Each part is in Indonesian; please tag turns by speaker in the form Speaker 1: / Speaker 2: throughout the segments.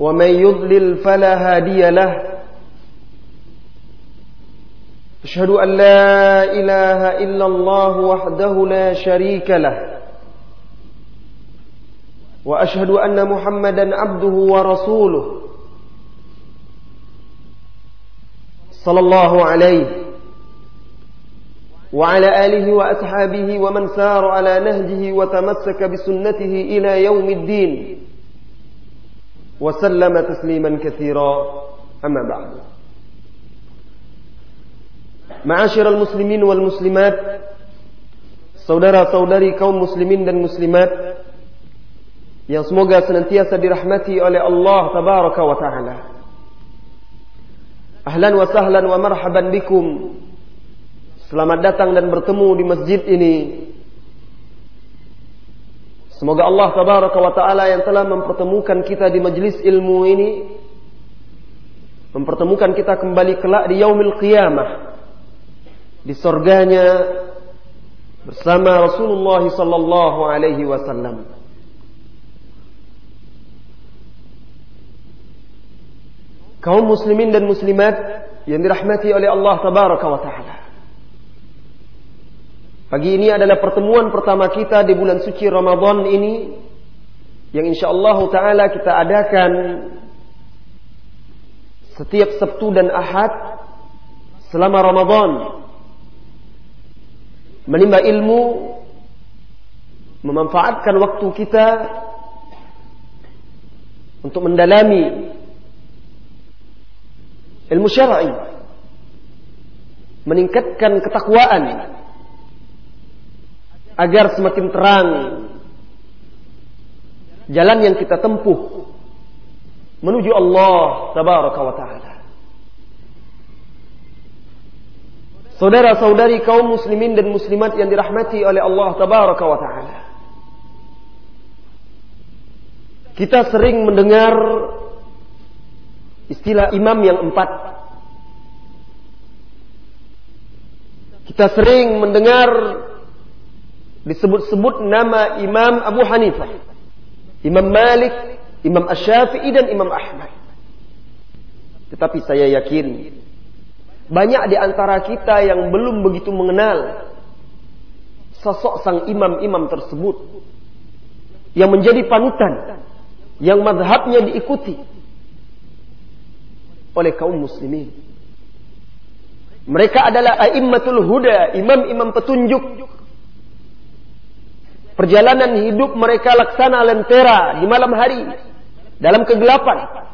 Speaker 1: ومن يضلل فلا هادي له. أشهد أن لا إله إلا الله وحده لا شريك له. وأشهد أن محمدا عبده ورسوله. صلى الله عليه وعلى آله وأصحابه ومن سار على نهجه وتمسك بسنته إلى يوم الدين. وسلم تسليما كثيرا أما بعد معاشر المسلمين والمسلمات saudara-saudari kaum muslimin dan muslimat yang semoga senantiasa dirahmati oleh Allah tabaraka wa taala. Ahlan wa sahlan wa marhaban bikum. Selamat datang dan bertemu di masjid ini. Semoga Allah tabaraka wa taala yang telah mempertemukan kita di majlis ilmu ini mempertemukan kita kembali kelak di yaumil qiyamah di surganya bersama Rasulullah sallallahu alaihi wasallam. Kaum muslimin dan muslimat yang dirahmati oleh Allah tabaraka wa taala. Pagi ini adalah pertemuan pertama kita di bulan suci Ramadan ini yang insyaallah taala kita adakan setiap Sabtu dan Ahad selama Ramadan. Menimba ilmu, memanfaatkan waktu kita untuk mendalami ilmu syar'i, meningkatkan ketakwaan agar semakin terang jalan yang kita tempuh menuju Allah tabaraka wa taala. Saudara-saudari kaum muslimin dan muslimat yang dirahmati oleh Allah tabaraka wa taala. Kita sering mendengar istilah imam yang empat. Kita sering mendengar disebut-sebut nama Imam Abu Hanifah, Imam Malik, Imam Ash-Syafi'i dan Imam Ahmad. Tetapi saya yakin banyak di antara kita yang belum begitu mengenal sosok sang imam-imam tersebut yang menjadi panutan, yang madhabnya diikuti oleh kaum muslimin. Mereka adalah a'immatul huda, imam-imam petunjuk. Perjalanan hidup mereka laksana lentera di malam hari dalam kegelapan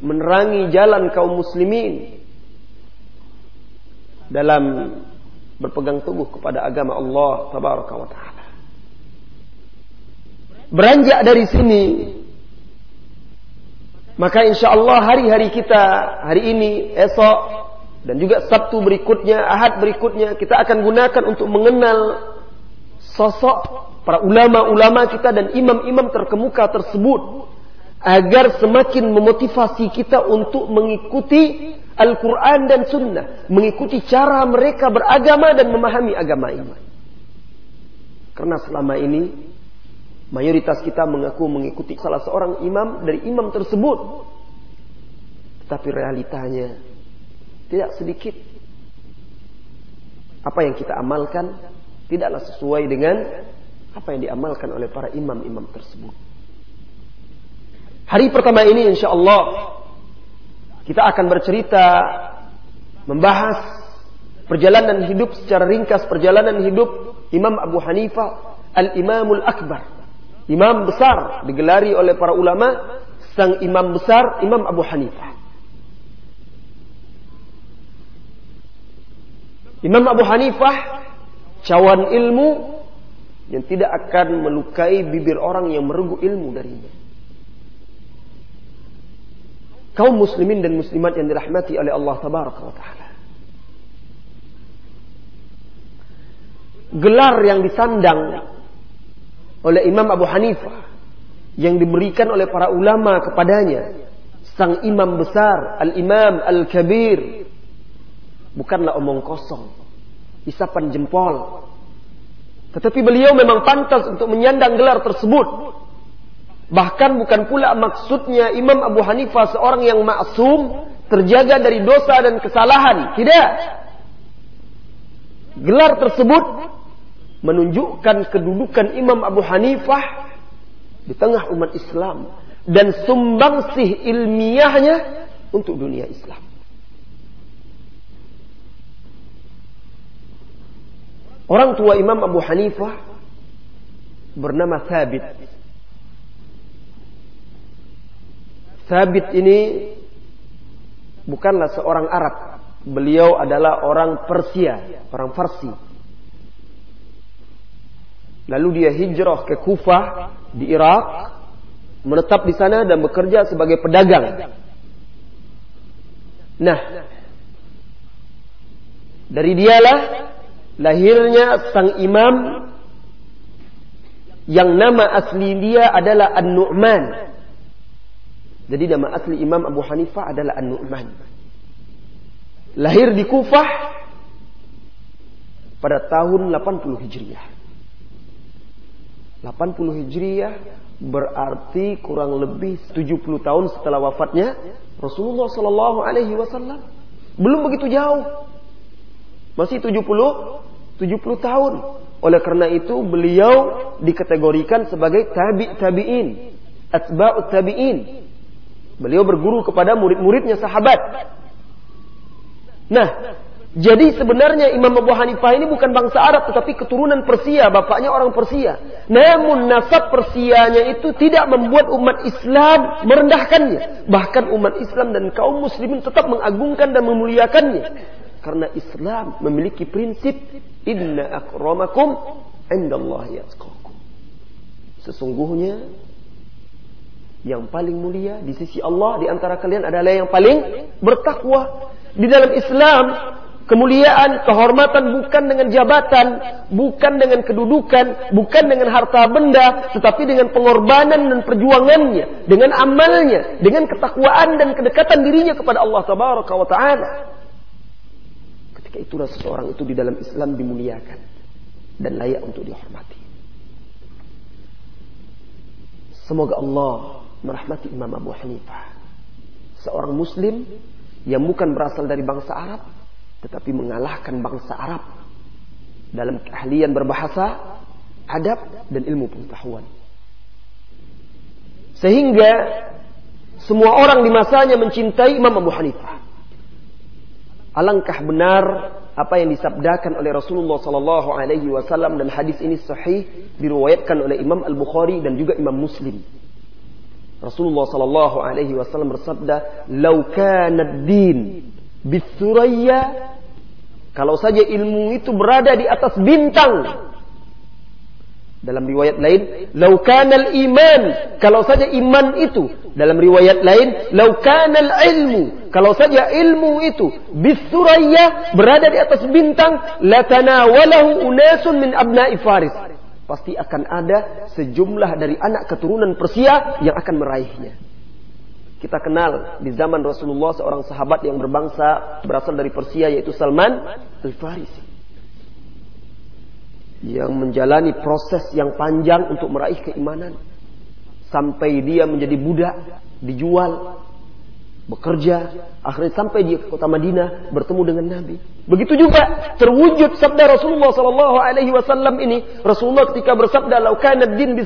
Speaker 1: menerangi jalan kaum muslimin dalam berpegang teguh kepada agama Allah tabaraka wa taala. Beranjak dari sini maka insya Allah hari-hari kita hari ini, esok dan juga Sabtu berikutnya, Ahad berikutnya kita akan gunakan untuk mengenal sosok para ulama-ulama kita dan imam-imam terkemuka tersebut agar semakin memotivasi kita untuk mengikuti Al-Quran dan Sunnah. Mengikuti cara mereka beragama dan memahami agama ini. Karena selama ini, mayoritas kita mengaku mengikuti salah seorang imam dari imam tersebut. Tetapi realitanya tidak sedikit. Apa yang kita amalkan tidaklah sesuai dengan apa yang diamalkan oleh para imam-imam tersebut. Hari pertama ini insya Allah kita akan bercerita membahas perjalanan hidup secara ringkas perjalanan hidup Imam Abu Hanifah Al-Imamul Akbar. Imam besar digelari oleh para ulama sang imam besar Imam Abu Hanifah. Imam Abu Hanifah cawan ilmu yang tidak akan melukai bibir orang yang merenggu ilmu darinya. kaum muslimin dan muslimat yang dirahmati oleh Allah tabaraka wa taala. Gelar yang disandang oleh Imam Abu Hanifah yang diberikan oleh para ulama kepadanya sang imam besar al-imam al-kabir bukanlah omong kosong isapan jempol. Tetapi beliau memang pantas untuk menyandang gelar tersebut. Bahkan bukan pula maksudnya Imam Abu Hanifah seorang yang maksum terjaga dari dosa dan kesalahan. Tidak. Gelar tersebut menunjukkan kedudukan Imam Abu Hanifah di tengah umat Islam dan sumbangsih ilmiahnya untuk dunia Islam. Orang tua Imam Abu Hanifah bernama Thabit. Thabit ini bukanlah seorang Arab. Beliau adalah orang Persia, orang Farsi. Lalu dia hijrah ke Kufah di Irak, menetap di sana dan bekerja sebagai pedagang. Nah, dari dialah lahirnya sang imam yang nama asli dia adalah An-Nu'man. Jadi nama asli Imam Abu Hanifah adalah An-Nu'man. Lahir di Kufah pada tahun 80 Hijriah. 80 Hijriah berarti kurang lebih 70 tahun setelah wafatnya Rasulullah Sallallahu Alaihi Wasallam. Belum begitu jauh, masih 70 70 tahun. Oleh karena itu beliau dikategorikan sebagai tabi tabiin, atba'ut tabiin. Beliau berguru kepada murid-muridnya sahabat. Nah, jadi sebenarnya Imam Abu Hanifah ini bukan bangsa Arab tetapi keturunan Persia, bapaknya orang Persia. Namun nasab Persianya itu tidak membuat umat Islam merendahkannya. Bahkan umat Islam dan kaum muslimin tetap mengagungkan dan memuliakannya. Karena Islam memiliki prinsip inna akramakum indallahi atqakum. Sesungguhnya yang paling mulia di sisi Allah di antara kalian adalah yang paling bertakwa. Di dalam Islam Kemuliaan, kehormatan bukan dengan jabatan, bukan dengan kedudukan, bukan dengan harta benda, tetapi dengan pengorbanan dan perjuangannya, dengan amalnya, dengan ketakwaan dan kedekatan dirinya kepada Allah Tabaraka wa taala. Ketika itulah seseorang itu di dalam Islam dimuliakan dan layak untuk dihormati. Semoga Allah merahmati Imam Abu Hanifah. Seorang muslim yang bukan berasal dari bangsa Arab, tetapi mengalahkan bangsa Arab dalam keahlian berbahasa, adab dan ilmu pengetahuan. Sehingga semua orang di masanya mencintai Imam Abu Hanifah. Alangkah benar apa yang disabdakan oleh Rasulullah sallallahu alaihi wasallam dan hadis ini sahih diriwayatkan oleh Imam Al-Bukhari dan juga Imam Muslim. Rasulullah sallallahu alaihi wasallam bersabda, "Lau kana ad-din bisuraya kalau saja ilmu itu berada di atas bintang. Dalam riwayat lain, laukanal iman. Kalau saja iman itu. Dalam riwayat lain, laukanal ilmu. Kalau saja ilmu itu bisuraya berada di atas bintang, latanawalahu unasun min abna'i Faris. Pasti akan ada sejumlah dari anak keturunan Persia yang akan meraihnya. Kita kenal di zaman Rasulullah seorang sahabat yang berbangsa berasal dari Persia yaitu Salman Al-Farisi. Yang menjalani proses yang panjang untuk meraih keimanan. Sampai dia menjadi budak, dijual, bekerja, akhirnya sampai di kota Madinah bertemu dengan Nabi. Begitu juga terwujud sabda Rasulullah sallallahu alaihi wasallam ini. Rasulullah ketika bersabda, "Lau kana din bi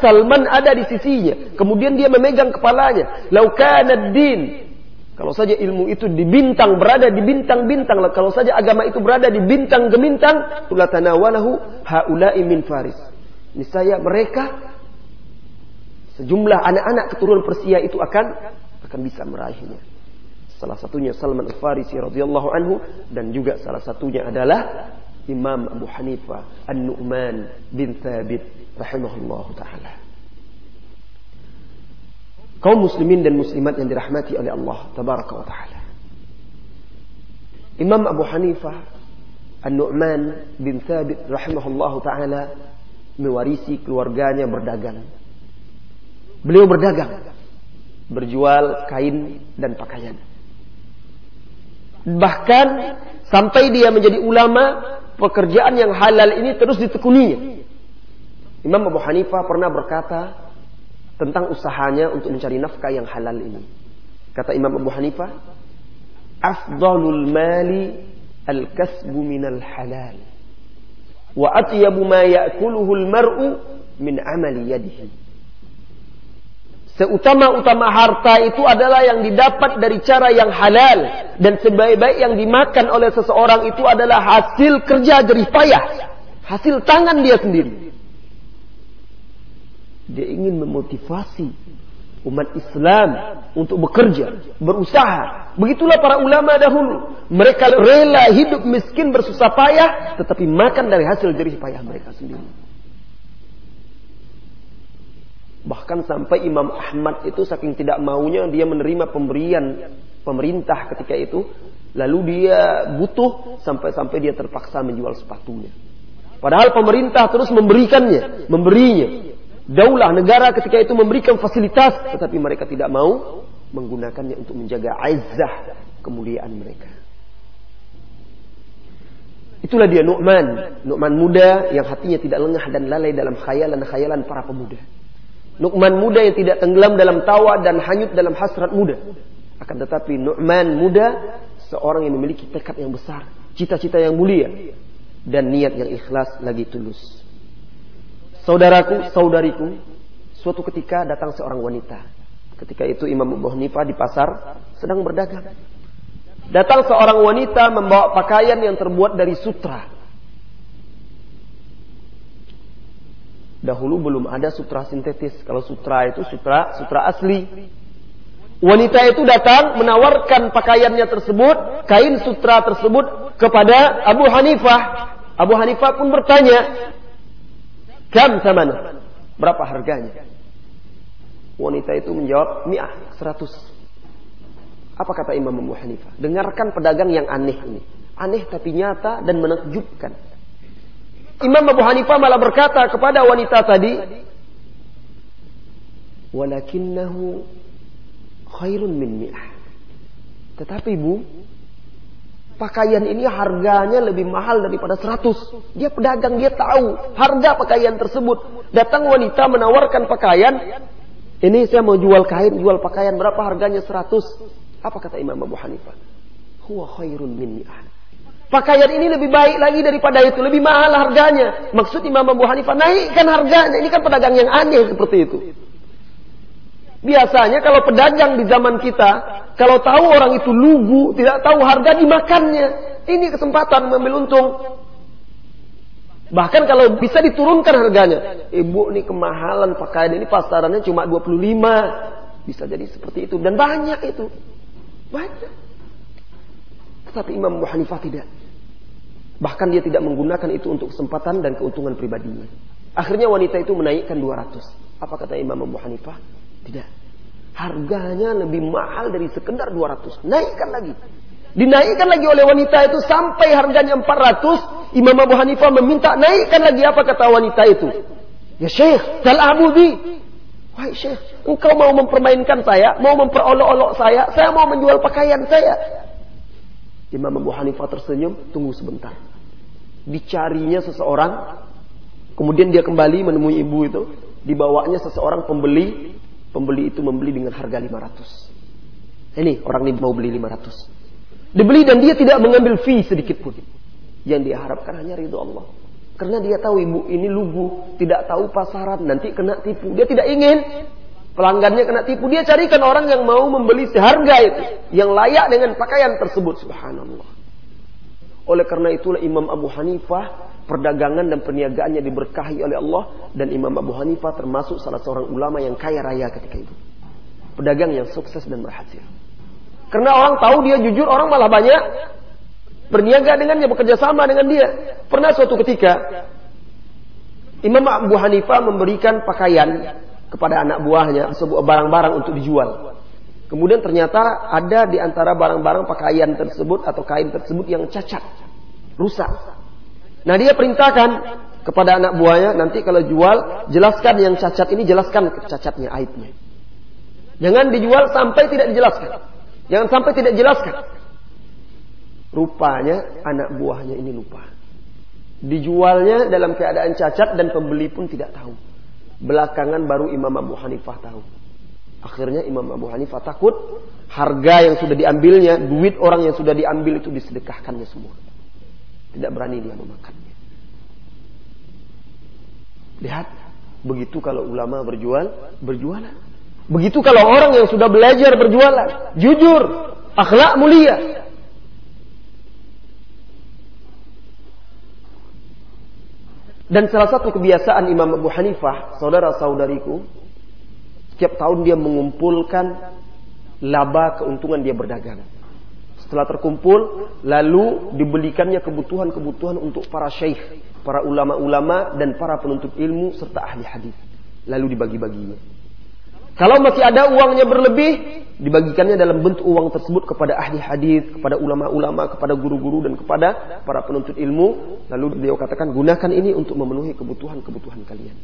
Speaker 1: Salman ada di sisinya." Kemudian dia memegang kepalanya. "Lau kana din" Kalau saja ilmu itu di bintang berada di bintang-bintang, kalau saja agama itu berada di bintang gemintang, tulatanawalahu haula'i min faris. Niscaya mereka sejumlah anak-anak keturunan Persia itu akan akan bisa meraihnya. Salah satunya Salman Al-Farisi radhiyallahu anhu dan juga salah satunya adalah Imam Abu Hanifah An-Nu'man bin Thabit rahimahullahu taala. Kaum muslimin dan muslimat yang dirahmati oleh Allah tabaraka wa taala. Imam Abu Hanifah An-Nu'man bin Thabit rahimahullah taala mewarisi keluarganya berdagang. Beliau berdagang, berjual kain dan pakaian. Bahkan sampai dia menjadi ulama, pekerjaan yang halal ini terus ditekuninya. Imam Abu Hanifah pernah berkata, tentang usahanya untuk mencari nafkah yang halal ini. Kata Imam Abu Hanifah, afdalul mali al-kasbu minal halal. Wa atyabu ma ya'kuluhu al-mar'u min amali yadihi. Seutama-utama harta itu adalah yang didapat dari cara yang halal. Dan sebaik-baik yang dimakan oleh seseorang itu adalah hasil kerja jerih payah. Hasil tangan dia sendiri. Dia ingin memotivasi umat Islam untuk bekerja, berusaha. Begitulah para ulama dahulu. Mereka rela hidup miskin bersusah payah, tetapi makan dari hasil jerih payah mereka sendiri. Bahkan sampai Imam Ahmad itu saking tidak maunya dia menerima pemberian pemerintah ketika itu. Lalu dia butuh sampai-sampai dia terpaksa menjual sepatunya. Padahal pemerintah terus memberikannya, memberinya. Daulah negara ketika itu memberikan fasilitas, tetapi mereka tidak mau menggunakannya untuk menjaga aizah kemuliaan mereka. Itulah dia Nu'man. Nu'man muda yang hatinya tidak lengah dan lalai dalam khayalan-khayalan para pemuda. Nu'man muda yang tidak tenggelam dalam tawa dan hanyut dalam hasrat muda. Akan tetapi Nu'man muda seorang yang memiliki tekad yang besar, cita-cita yang mulia dan niat yang ikhlas lagi tulus. Saudaraku, saudariku, suatu ketika datang seorang wanita. Ketika itu Imam Abu Hanifah di pasar sedang berdagang. Datang seorang wanita membawa pakaian yang terbuat dari sutra. Dahulu belum ada sutra sintetis. Kalau sutra itu sutra sutra asli. Wanita itu datang menawarkan pakaiannya tersebut, kain sutra tersebut kepada Abu Hanifah. Abu Hanifah pun bertanya, Kam samana? Berapa harganya? Wanita itu menjawab, mi'ah, seratus. Apa kata Imam Abu Hanifah? Dengarkan pedagang yang aneh ini. Aneh tapi nyata dan menakjubkan. Imam Abu Hanifah malah berkata kepada wanita tadi, Walakinnahu khairun min mi'ah. Tetapi bu, pakaian ini harganya lebih mahal daripada 100. Dia pedagang, dia tahu harga pakaian tersebut. Datang wanita menawarkan pakaian, ini saya mau jual kain, jual pakaian berapa harganya 100. Apa kata Imam Abu Hanifah? Huwa khairun min Pakaian ini lebih baik lagi daripada itu, lebih mahal harganya. Maksud Imam Abu Hanifah naikkan harganya. Ini kan pedagang yang aneh seperti itu. Biasanya kalau pedagang di zaman kita, kalau tahu orang itu lugu, tidak tahu harga dimakannya. Ini kesempatan mengambil untung. Bahkan kalau bisa diturunkan harganya. Ibu ini kemahalan pakaian ini pasarannya cuma 25. Bisa jadi seperti itu. Dan banyak itu. Banyak. Tetapi Imam Abu Hanifah tidak. Bahkan dia tidak menggunakan itu untuk kesempatan dan keuntungan pribadinya. Akhirnya wanita itu menaikkan 200. Apa kata Imam Abu Hanifah? Tidak. Harganya lebih mahal dari sekedar 200. Naikkan lagi. Dinaikkan lagi oleh wanita itu sampai harganya 400. Imam Abu Hanifah meminta naikkan lagi apa kata wanita itu. Ya Syekh, Abu bi. Wahai Syekh, engkau mau mempermainkan saya, mau memperolok-olok saya, saya mau menjual pakaian saya. Imam Abu Hanifah tersenyum, tunggu sebentar. Dicarinya seseorang, kemudian dia kembali menemui ibu itu, dibawanya seseorang pembeli Pembeli itu membeli dengan harga 500. Ini orang ini mau beli 500. Dibeli dan dia tidak mengambil fee sedikit pun. Yang diharapkan hanya ridho Allah. Karena dia tahu ibu ini lugu, tidak tahu pasaran, nanti kena tipu. Dia tidak ingin pelanggannya kena tipu. Dia carikan orang yang mau membeli seharga itu, yang layak dengan pakaian tersebut. Subhanallah. Oleh karena itulah Imam Abu Hanifah perdagangan dan perniagaannya diberkahi oleh Allah dan Imam Abu Hanifah termasuk salah seorang ulama yang kaya raya ketika itu. Pedagang yang sukses dan berhasil. Karena orang tahu dia jujur, orang malah banyak berniaga dengannya, bekerja sama dengan dia. Pernah suatu ketika Imam Abu Hanifah memberikan pakaian kepada anak buahnya sebuah barang-barang untuk dijual. Kemudian ternyata ada di antara barang-barang pakaian tersebut atau kain tersebut yang cacat, rusak. Nah dia perintahkan kepada anak buahnya nanti kalau jual jelaskan yang cacat ini jelaskan cacatnya aibnya. Jangan dijual sampai tidak dijelaskan. Jangan sampai tidak dijelaskan. Rupanya anak buahnya ini lupa. Dijualnya dalam keadaan cacat dan pembeli pun tidak tahu. Belakangan baru Imam Abu Hanifah tahu. Akhirnya Imam Abu Hanifah takut harga yang sudah diambilnya, duit orang yang sudah diambil itu disedekahkannya semua. Tidak berani dia memakannya. Lihat, begitu kalau ulama berjual, berjualan. Begitu kalau orang yang sudah belajar berjualan, jujur, akhlak mulia. Dan salah satu kebiasaan Imam Abu Hanifah, saudara-saudariku, setiap tahun dia mengumpulkan laba keuntungan dia berdagang. Setelah terkumpul, lalu dibelikannya kebutuhan-kebutuhan untuk para syekh, para ulama-ulama dan para penuntut ilmu serta ahli hadis. Lalu dibagi-baginya. Kalau masih ada uangnya berlebih, dibagikannya dalam bentuk uang tersebut kepada ahli hadis, kepada ulama-ulama, kepada guru-guru dan kepada para penuntut ilmu. Lalu beliau katakan, gunakan ini untuk memenuhi kebutuhan-kebutuhan kalian.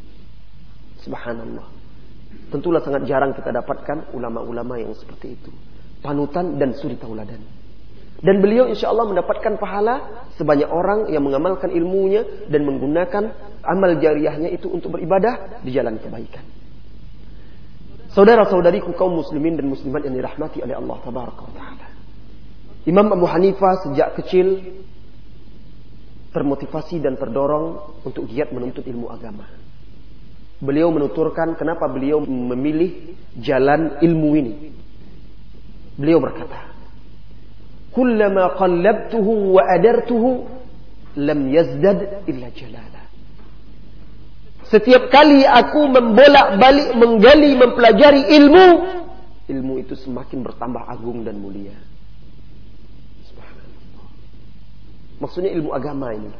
Speaker 1: Subhanallah. Tentulah sangat jarang kita dapatkan ulama-ulama yang seperti itu. Panutan dan suri tauladan. Dan beliau insya Allah mendapatkan pahala sebanyak orang yang mengamalkan ilmunya dan menggunakan amal jariahnya itu untuk beribadah di jalan kebaikan. Saudara-saudariku kaum muslimin dan muslimat yang dirahmati oleh Allah Taala. Imam Abu Hanifah sejak kecil termotivasi dan terdorong untuk giat menuntut ilmu agama. Beliau menuturkan kenapa beliau memilih jalan ilmu ini. Beliau berkata, "Kullama qallabtuhu wa adartuhu lam yazdad illa jalala." Setiap kali aku membolak-balik menggali mempelajari ilmu, ilmu itu semakin bertambah agung dan mulia. Maksudnya ilmu agama ini.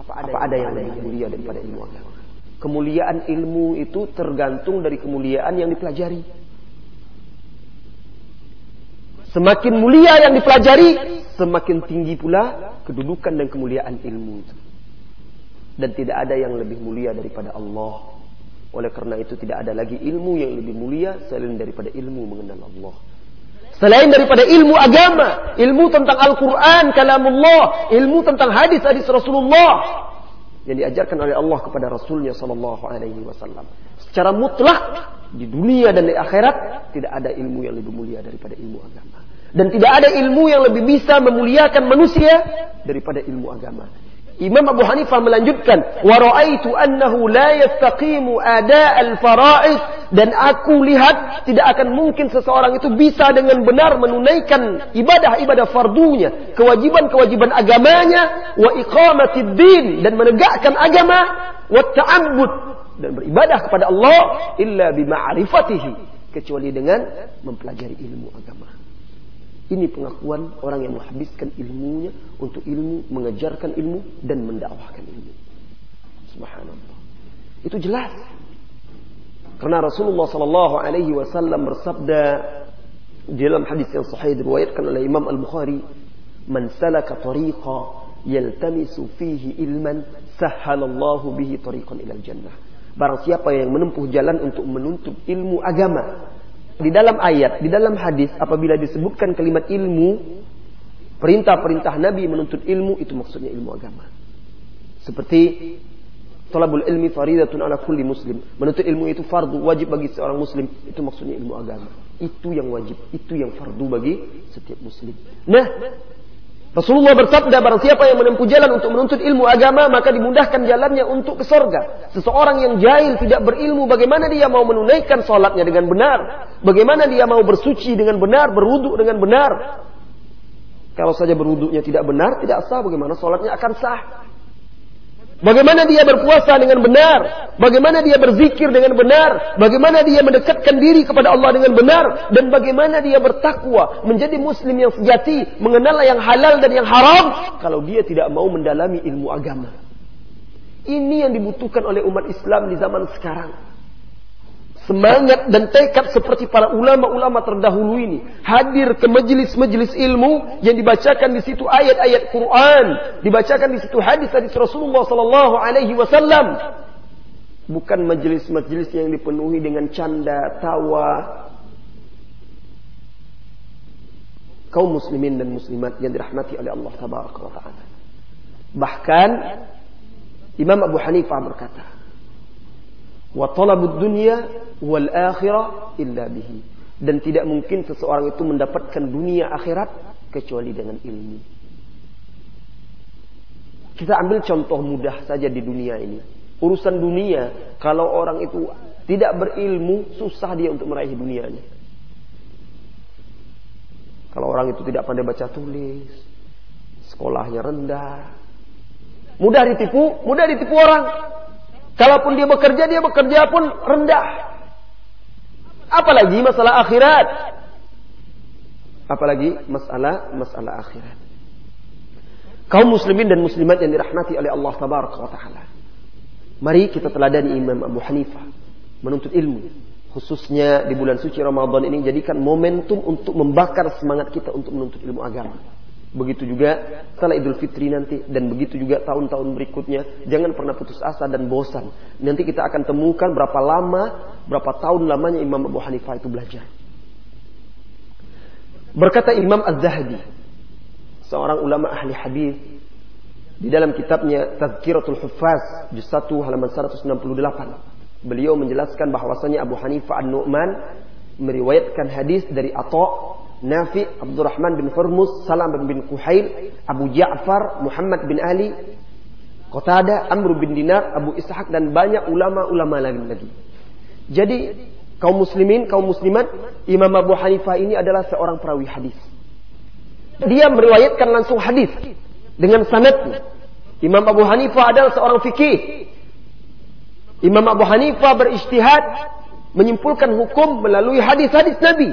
Speaker 1: Apa ada, Apa ada yang lebih mulia daripada ilmu agama? Kemuliaan ilmu itu tergantung dari kemuliaan yang dipelajari. Semakin mulia yang dipelajari, semakin tinggi pula kedudukan dan kemuliaan ilmu. Dan tidak ada yang lebih mulia daripada Allah. Oleh karena itu tidak ada lagi ilmu yang lebih mulia selain daripada ilmu mengenal Allah. Selain daripada ilmu agama, ilmu tentang Al-Quran, kalamullah, ilmu tentang hadis-hadis Rasulullah, yang diajarkan oleh Allah kepada Rasulnya Sallallahu Alaihi Wasallam. Secara mutlak di dunia dan di akhirat tidak ada ilmu yang lebih mulia daripada ilmu agama. Dan tidak ada ilmu yang lebih bisa memuliakan manusia daripada ilmu agama. Imam Abu Hanifah melanjutkan, "Wa ra'aitu annahu la yastaqimu ada al-fara'id" dan aku lihat tidak akan mungkin seseorang itu bisa dengan benar menunaikan ibadah-ibadah fardunya, kewajiban-kewajiban agamanya, wa din dan menegakkan agama, wa dan beribadah kepada Allah illa bima'rifatihi kecuali dengan mempelajari ilmu agama. Ini pengakuan orang yang menghabiskan ilmunya untuk ilmu, mengejarkan ilmu dan mendakwahkan ilmu. Subhanallah. Itu jelas. Karena Rasulullah Sallallahu Alaihi Wasallam bersabda di dalam hadis yang sahih diriwayatkan oleh Imam Al Bukhari, "Man salaka tariqa yaltamisu fihi ilman, sahhalallahu bihi tariqan ilal jannah." Barang siapa yang menempuh jalan untuk menuntut ilmu agama, di dalam ayat, di dalam hadis apabila disebutkan kalimat ilmu, perintah-perintah Nabi menuntut ilmu itu maksudnya ilmu agama. Seperti Talabul ilmi faridatun ala kulli muslim. Menuntut ilmu itu fardu, wajib bagi seorang muslim. Itu maksudnya ilmu agama. Itu yang wajib, itu yang fardu bagi setiap muslim. Nah, Rasulullah bersabda barang siapa yang menempuh jalan untuk menuntut ilmu agama maka dimudahkan jalannya untuk ke sorga. Seseorang yang jahil tidak berilmu bagaimana dia mau menunaikan sholatnya dengan benar. Bagaimana dia mau bersuci dengan benar, berwuduk dengan benar. Kalau saja berwuduknya tidak benar, tidak sah bagaimana sholatnya akan sah. Bagaimana dia berpuasa dengan benar? Bagaimana dia berzikir dengan benar? Bagaimana dia mendekatkan diri kepada Allah dengan benar? Dan bagaimana dia bertakwa menjadi muslim yang sejati, mengenal yang halal dan yang haram kalau dia tidak mau mendalami ilmu agama. Ini yang dibutuhkan oleh umat Islam di zaman sekarang. Semangat dan tekad seperti para ulama-ulama terdahulu ini hadir ke majelis-majelis ilmu yang dibacakan di situ ayat-ayat Quran, dibacakan di situ hadis-hadis Rasulullah sallallahu alaihi wasallam. Bukan majelis-majelis yang dipenuhi dengan canda, tawa, kaum muslimin dan muslimat yang dirahmati oleh Allah taala. Bahkan Imam Abu Hanifah berkata, "Wa talabud dunya wal akhirah illa bihi." Dan tidak mungkin seseorang itu mendapatkan dunia akhirat kecuali dengan ilmu. Kita ambil contoh mudah saja di dunia ini. Urusan dunia, kalau orang itu tidak berilmu, susah dia untuk meraih dunianya. Kalau orang itu tidak pandai baca tulis, sekolahnya rendah, mudah ditipu, mudah ditipu orang. Kalaupun dia bekerja, dia bekerja pun rendah. Apalagi masalah akhirat. Apalagi masalah masalah akhirat. Kaum muslimin dan muslimat yang dirahmati oleh Allah taala. Mari kita teladani Imam Abu Hanifah menuntut ilmu khususnya di bulan suci Ramadan ini jadikan momentum untuk membakar semangat kita untuk menuntut ilmu agama. Begitu juga setelah Idul Fitri nanti dan begitu juga tahun-tahun berikutnya jangan pernah putus asa dan bosan. Nanti kita akan temukan berapa lama, berapa tahun lamanya Imam Abu Hanifah itu belajar. Berkata Imam Az-Zahabi, seorang ulama ahli hadis di dalam kitabnya Tazkiratul Huffaz juz 1 halaman 168. Beliau menjelaskan bahwasanya Abu Hanifah An-Nu'man meriwayatkan hadis dari Atha, Nafi, Abdurrahman bin Hurmus, Salam bin Kuhail, Abu Ja'far, Muhammad bin Ali, Qatada, Amr bin Dinar, Abu Ishaq dan banyak ulama-ulama lain lagi. Jadi kaum muslimin, kaum muslimat, Imam Abu Hanifah ini adalah seorang perawi hadis. Dia meriwayatkan langsung hadis dengan sanadnya. Imam Abu Hanifah adalah seorang fikih Imam Abu Hanifah beristihad menyimpulkan hukum melalui hadis-hadis Nabi.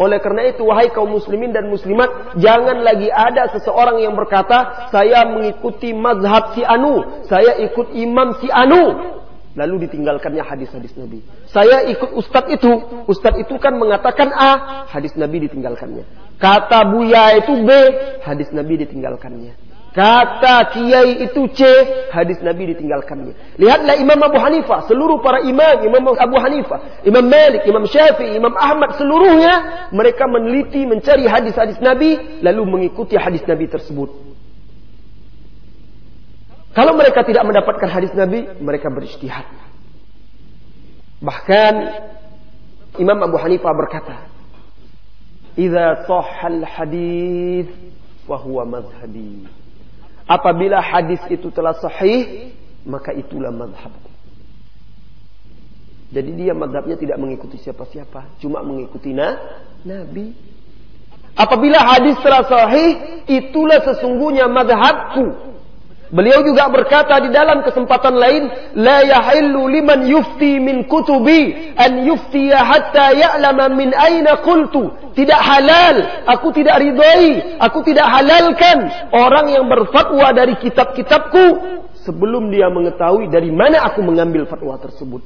Speaker 1: Oleh karena itu, wahai kaum muslimin dan muslimat, jangan lagi ada seseorang yang berkata, saya mengikuti mazhab si Anu, saya ikut imam si Anu. Lalu ditinggalkannya hadis-hadis Nabi. Saya ikut ustadz itu, ustadz itu kan mengatakan A, hadis Nabi ditinggalkannya. Kata Buya itu B, hadis Nabi ditinggalkannya. Kata kiai itu C, hadis Nabi ditinggalkannya. Lihatlah Imam Abu Hanifah, seluruh para imam, Imam Abu Hanifah, Imam Malik, Imam Syafi'i, Imam Ahmad, seluruhnya mereka meneliti, mencari hadis-hadis Nabi, lalu mengikuti hadis Nabi tersebut. Kalau mereka tidak mendapatkan hadis Nabi, mereka beristihad. Bahkan Imam Abu Hanifah berkata, "Idza sahhal hadis fa huwa madhhabi." Apabila hadis itu telah sahih, maka itulah madhabku. Jadi dia madhabnya tidak mengikuti siapa-siapa, cuma mengikuti na, Nabi. Apabila hadis telah sahih, itulah sesungguhnya madhabku. Beliau juga berkata di dalam kesempatan lain, la yahillu liman yufti min kutubi an yuftiya hatta ya'lama min aina qultu. Tidak halal, aku tidak ridhoi, aku tidak halalkan orang yang berfatwa dari kitab-kitabku sebelum dia mengetahui dari mana aku mengambil fatwa tersebut.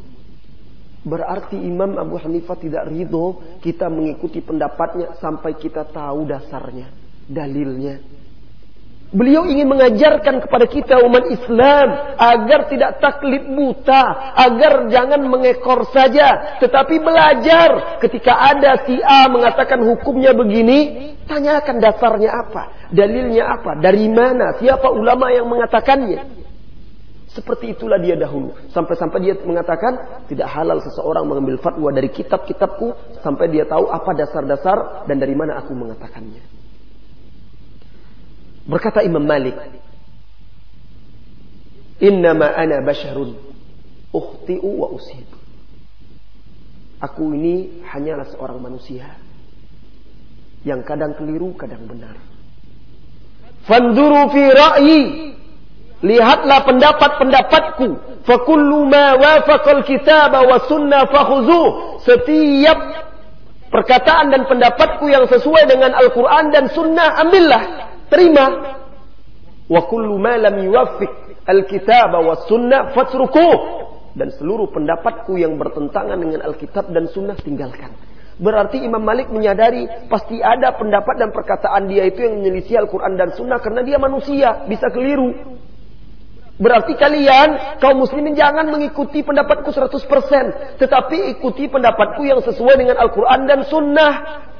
Speaker 1: Berarti Imam Abu Hanifah tidak ridho kita mengikuti pendapatnya sampai kita tahu dasarnya, dalilnya. Beliau ingin mengajarkan kepada kita umat Islam agar tidak taklid buta, agar jangan mengekor saja, tetapi belajar. Ketika ada si A mengatakan hukumnya begini, tanyakan dasarnya apa, dalilnya apa, dari mana, siapa ulama yang mengatakannya. Seperti itulah dia dahulu. Sampai-sampai dia mengatakan tidak halal seseorang mengambil fatwa dari kitab-kitabku sampai dia tahu apa dasar-dasar dan dari mana aku mengatakannya. Berkata Imam Malik, Innama ana basharun ukhti'u wa usib. Aku ini hanyalah seorang manusia yang kadang keliru, kadang benar. Fanduru fi ra'yi. Lihatlah pendapat-pendapatku. Fakullu ma wafaqal kitab wa sunnah fakhuzuh. Setiap perkataan dan pendapatku yang sesuai dengan Al-Quran dan sunnah, ambillah. Terima. Wa kullu ma lam yuwaffiq al-kitab wa sunnah fatrukuh. dan seluruh pendapatku yang bertentangan dengan Alkitab dan Sunnah tinggalkan. Berarti Imam Malik menyadari pasti ada pendapat dan perkataan dia itu yang menyelisih Al-Quran dan Sunnah karena dia manusia, bisa keliru. Berarti kalian, kaum muslimin jangan mengikuti pendapatku 100%. Tetapi ikuti pendapatku yang sesuai dengan Al-Quran dan Sunnah.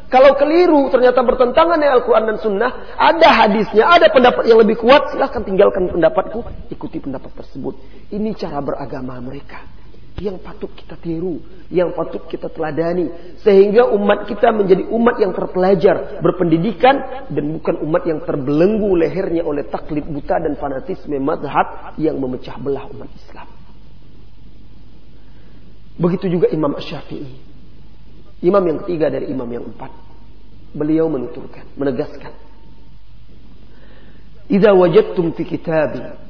Speaker 1: Kalau keliru, ternyata bertentangan dengan Al-Quran dan Sunnah. Ada hadisnya, ada pendapat yang lebih kuat. Silahkan tinggalkan pendapatku, ikuti pendapat tersebut. Ini cara beragama mereka yang patut kita tiru, yang patut kita teladani, sehingga umat kita menjadi umat yang terpelajar, berpendidikan, dan bukan umat yang terbelenggu lehernya oleh taklid buta dan fanatisme madhab yang memecah belah umat Islam. Begitu juga Imam Syafi'i. Imam yang ketiga dari imam yang empat. Beliau menuturkan, menegaskan. Idza wajadtum fi kitabi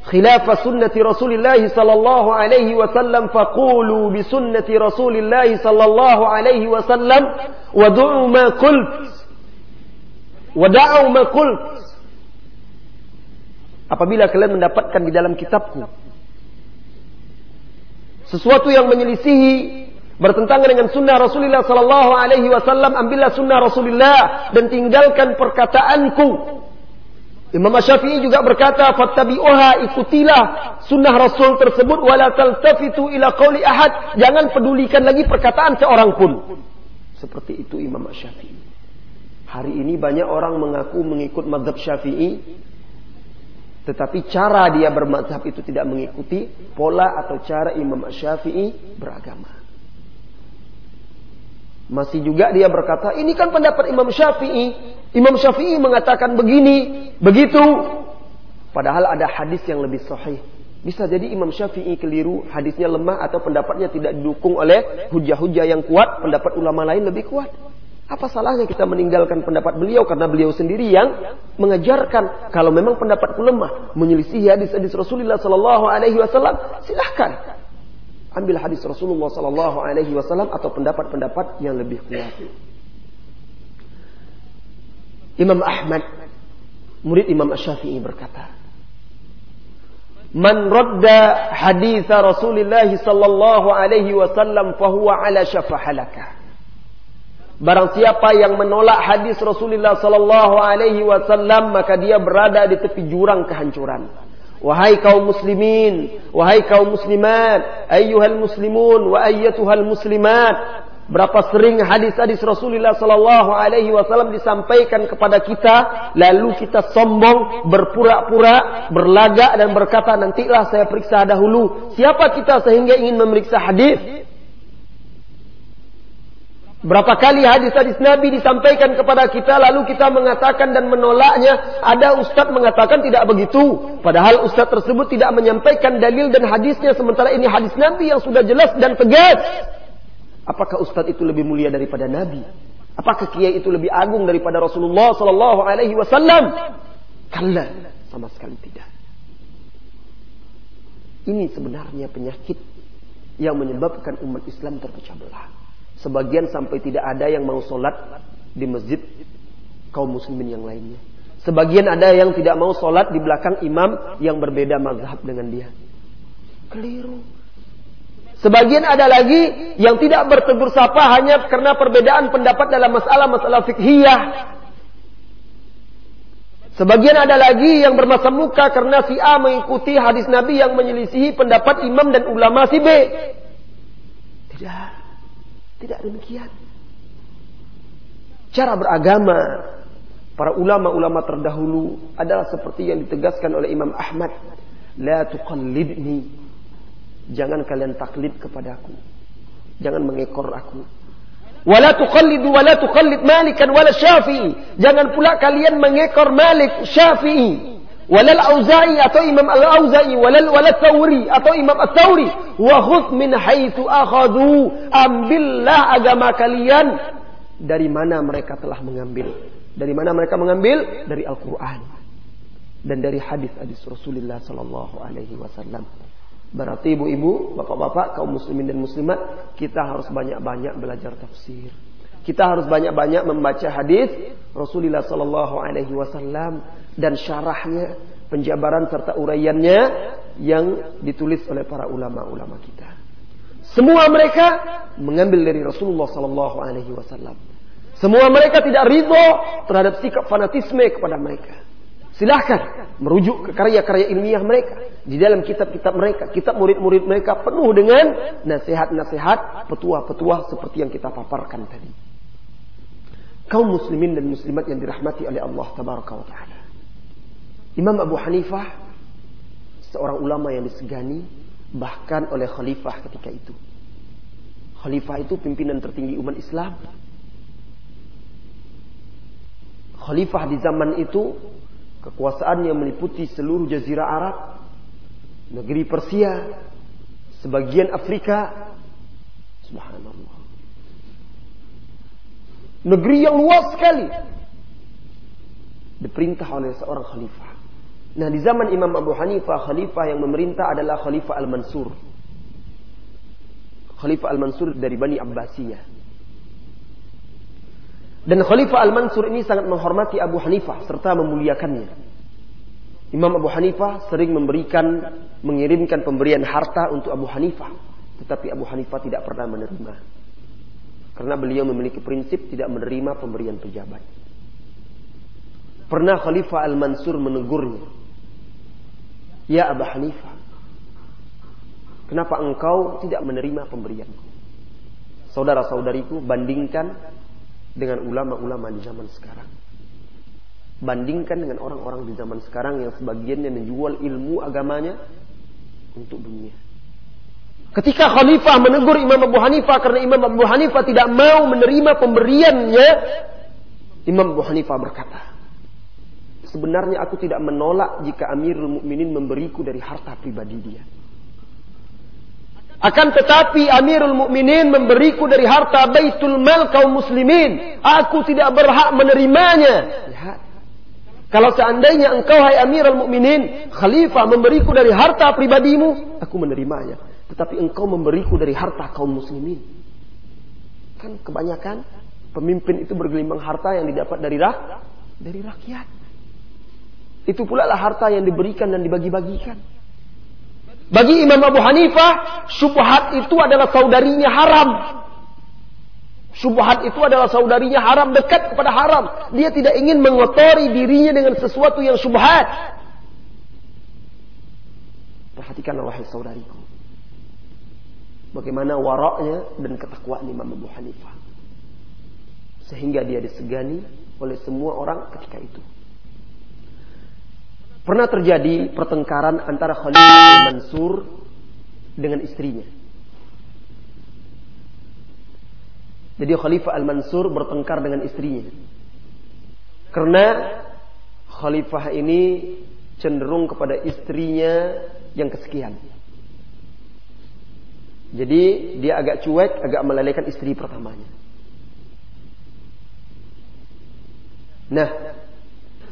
Speaker 1: khilafah sunnati Rasulullah sallallahu alaihi wasallam faqulu bi sunnati Rasulullah sallallahu alaihi wasallam wad'u ma qult wad'u ma qult Apabila kalian mendapatkan di dalam kitabku sesuatu yang menyelisihi bertentangan dengan sunnah Rasulullah sallallahu alaihi wasallam ambillah sunnah Rasulullah dan tinggalkan perkataanku Imam Syafi'i juga berkata, "Fattabi'uha ikutilah sunnah Rasul tersebut wala taltafitu ila qauli ahad." Jangan pedulikan lagi perkataan seorang pun. Seperti itu Imam Syafi'i. Hari ini banyak orang mengaku mengikut madhab Syafi'i, tetapi cara dia bermadhab itu tidak mengikuti pola atau cara Imam Syafi'i beragama. Masih juga dia berkata, ini kan pendapat Imam Syafi'i. Imam Syafi'i mengatakan begini, begitu. Padahal ada hadis yang lebih sahih. Bisa jadi Imam Syafi'i keliru, hadisnya lemah atau pendapatnya tidak didukung oleh hujah-hujah yang kuat, pendapat ulama lain lebih kuat. Apa salahnya kita meninggalkan pendapat beliau karena beliau sendiri yang mengajarkan kalau memang pendapatku lemah menyelisih hadis-hadis Rasulullah Sallallahu Alaihi Wasallam silahkan ambil hadis Rasulullah Sallallahu Alaihi Wasallam atau pendapat-pendapat yang lebih kuat. Imam Ahmad, murid Imam Syafi'i berkata, Man radda hadis Rasulullah sallallahu alaihi wasallam fahuwa ala syafa halakah. Barang siapa yang menolak hadis Rasulullah sallallahu alaihi wasallam maka dia berada di tepi jurang kehancuran. Wahai kaum muslimin, wahai kaum muslimat, ayyuhal muslimun wa ayyatuhal muslimat, Berapa sering hadis-hadis Rasulullah Sallallahu Alaihi Wasallam disampaikan kepada kita, lalu kita sombong, berpura-pura, berlagak dan berkata nantilah saya periksa dahulu. Siapa kita sehingga ingin memeriksa hadis? Berapa kali hadis-hadis Nabi disampaikan kepada kita lalu kita mengatakan dan menolaknya. Ada ustaz mengatakan tidak begitu. Padahal ustaz tersebut tidak menyampaikan dalil dan hadisnya sementara ini hadis Nabi yang sudah jelas dan tegas. Apakah ustadz itu lebih mulia daripada Nabi? Apakah kiai itu lebih agung daripada Rasulullah Sallallahu Alaihi Wasallam? Kalla, sama sekali tidak. Ini sebenarnya penyakit yang menyebabkan umat Islam terpecah belah. Sebagian sampai tidak ada yang mau sholat di masjid kaum muslimin yang lainnya. Sebagian ada yang tidak mau sholat di belakang imam yang berbeda mazhab dengan dia. Keliru. Sebagian ada lagi yang tidak bertegur sapa hanya karena perbedaan pendapat dalam masalah-masalah fikhiyah. Sebagian ada lagi yang bermasa muka karena si A mengikuti hadis Nabi yang menyelisihi pendapat imam dan ulama si B. Tidak. Tidak demikian. Cara beragama para ulama-ulama terdahulu adalah seperti yang ditegaskan oleh Imam Ahmad. La tuqallidni Jangan kalian taklid kepadaku. Jangan mengekor aku. Wala tuqallidu wala tuqallid Malikan wala Syafi'i. Jangan pula kalian mengekor Malik, Syafi'i. Walal Auza'i atau Imam Al-Auza'i, walal walal Thawri atau Imam Al-Thawri. Wa khudh min haitsu akhadhu. Ambillah agama kalian dari mana mereka telah mengambil. Dari mana mereka mengambil? Dari Al-Qur'an dan dari hadis-hadis Rasulullah sallallahu alaihi wasallam. Berarti ibu-ibu, bapak-bapak, kaum muslimin dan muslimat, kita harus banyak-banyak belajar tafsir. Kita harus banyak-banyak membaca hadis Rasulullah Sallallahu Alaihi Wasallam dan syarahnya penjabaran serta uraiannya yang ditulis oleh para ulama-ulama kita. Semua mereka mengambil dari Rasulullah Sallallahu Alaihi Wasallam. Semua mereka tidak ridho terhadap sikap fanatisme kepada mereka. Silahkan merujuk ke karya-karya ilmiah mereka. Di dalam kitab-kitab mereka, kitab murid-murid mereka penuh dengan nasihat-nasihat, petua-petua seperti yang kita paparkan tadi. Kaum muslimin dan muslimat yang dirahmati oleh Allah Tabaraka wa Ta'ala. Imam Abu Hanifah, seorang ulama yang disegani, bahkan oleh khalifah ketika itu. Khalifah itu pimpinan tertinggi umat Islam. Khalifah di zaman itu Kekuasaannya meliputi seluruh jazirah Arab, negeri Persia, sebagian Afrika. Subhanallah. Negeri yang luas sekali. Diperintah oleh seorang khalifah. Nah di zaman Imam Abu Hanifah, khalifah yang memerintah adalah Khalifah Al-Mansur. Khalifah Al-Mansur dari Bani Abbasiyah. Dan Khalifah Al-Mansur ini sangat menghormati Abu Hanifah serta memuliakannya. Imam Abu Hanifah sering memberikan, mengirimkan pemberian harta untuk Abu Hanifah. Tetapi Abu Hanifah tidak pernah menerima. Karena beliau memiliki prinsip tidak menerima pemberian pejabat. Pernah Khalifah Al-Mansur menegurnya. Ya Abu Hanifah. Kenapa engkau tidak menerima pemberianku? Saudara-saudariku bandingkan dengan ulama-ulama di zaman sekarang. Bandingkan dengan orang-orang di zaman sekarang yang sebagiannya menjual ilmu agamanya untuk dunia. Ketika khalifah menegur Imam Abu Hanifah karena Imam Abu Hanifah tidak mau menerima pemberiannya, Imam Abu Hanifah berkata, Sebenarnya aku tidak menolak jika Amirul Mukminin memberiku dari harta pribadi dia. Akan tetapi Amirul Mukminin memberiku dari harta Baitul Mal kaum muslimin. Aku tidak berhak menerimanya. Lihat. Kalau seandainya engkau hai Amirul Mukminin, khalifah memberiku dari harta pribadimu, aku menerimanya. Tetapi engkau memberiku dari harta kaum muslimin. Kan kebanyakan pemimpin itu bergelimang harta yang didapat dari rak dari rakyat. Itu pula lah harta yang diberikan dan dibagi-bagikan. Bagi Imam Abu Hanifah, subhat itu adalah saudarinya haram. Subhat itu adalah saudarinya haram, dekat kepada haram. Dia tidak ingin mengotori dirinya dengan sesuatu yang subhat. Perhatikanlah wahai saudariku. Bagaimana waraknya dan ketakwaan Imam Abu Hanifah. Sehingga dia disegani oleh semua orang ketika itu. Pernah terjadi pertengkaran antara Khalifah Mansur dengan istrinya. Jadi Khalifah Al-Mansur bertengkar dengan istrinya. Karena Khalifah ini cenderung kepada istrinya yang kesekian. Jadi dia agak cuek, agak melelehkan istri pertamanya. Nah,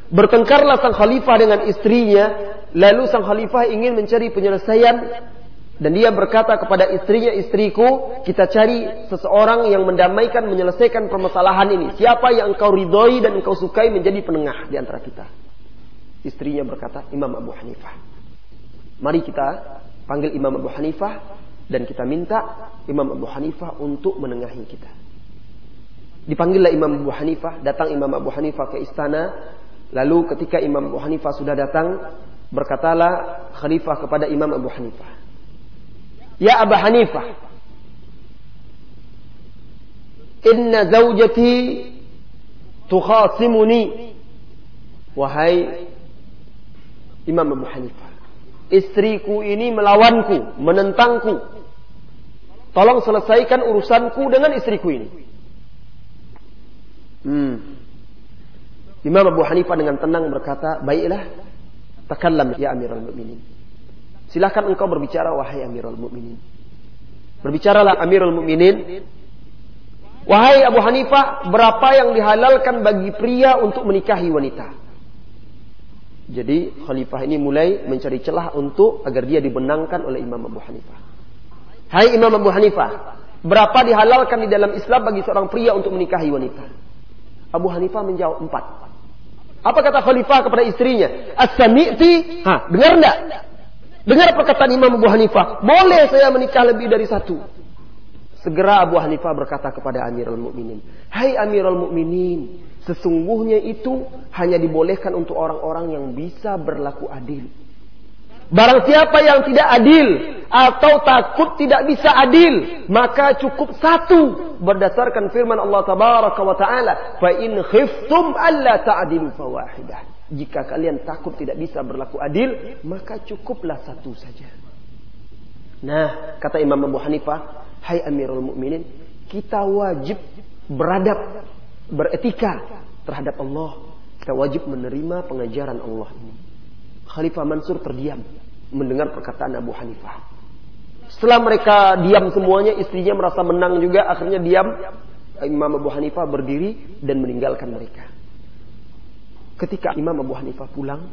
Speaker 1: Bertengkarlah sang khalifah dengan istrinya, lalu sang khalifah ingin mencari penyelesaian dan dia berkata kepada istrinya, istriku, kita cari seseorang yang mendamaikan, menyelesaikan permasalahan ini. Siapa yang engkau ridhoi dan engkau sukai menjadi penengah di antara kita. Istrinya berkata, Imam Abu Hanifah. Mari kita panggil Imam Abu Hanifah dan kita minta Imam Abu Hanifah untuk menengahi kita. Dipanggillah Imam Abu Hanifah, datang Imam Abu Hanifah ke istana, Lalu ketika Imam Abu Hanifah sudah datang, berkatalah khalifah kepada Imam Abu Hanifah. Ya Abu Hanifah, inna zawjati tukhasimuni. Wahai Imam Abu Hanifah, istriku ini melawanku, menentangku. Tolong selesaikan urusanku dengan istriku ini. Hmm. Imam Abu Hanifah dengan tenang berkata, baiklah, takallam ya Amirul Mukminin. Silahkan engkau berbicara wahai Amirul Mukminin. Berbicaralah Amirul Mukminin. Wahai Abu Hanifah, berapa yang dihalalkan bagi pria untuk menikahi wanita? Jadi khalifah ini mulai mencari celah untuk agar dia dibenangkan oleh Imam Abu Hanifah. Hai Imam Abu Hanifah, berapa dihalalkan di dalam Islam bagi seorang pria untuk menikahi wanita? Abu Hanifah menjawab empat. Apa kata khalifah kepada istrinya? As-sami'ti? Ha, dengar enggak? Dengar perkataan Imam Abu Hanifah. Boleh saya menikah lebih dari satu. Segera Abu Hanifah berkata kepada Amirul Mukminin, "Hai Amirul Mukminin, sesungguhnya itu hanya dibolehkan untuk orang-orang yang bisa berlaku adil." Barang siapa yang tidak adil atau takut tidak bisa adil, maka cukup satu berdasarkan firman Allah tabaraka wa taala, "Fa in khiftum alla ta'dilu fawahidah." Jika kalian takut tidak bisa berlaku adil, maka cukuplah satu saja. Nah, kata Imam Abu Hanifah, "Hai Amirul Mukminin, kita wajib beradab, beretika terhadap Allah. Kita wajib menerima pengajaran Allah ini." Khalifah Mansur terdiam mendengar perkataan Abu Hanifah. Setelah mereka diam semuanya, istrinya merasa menang juga, akhirnya diam. Imam Abu Hanifah berdiri dan meninggalkan mereka. Ketika Imam Abu Hanifah pulang,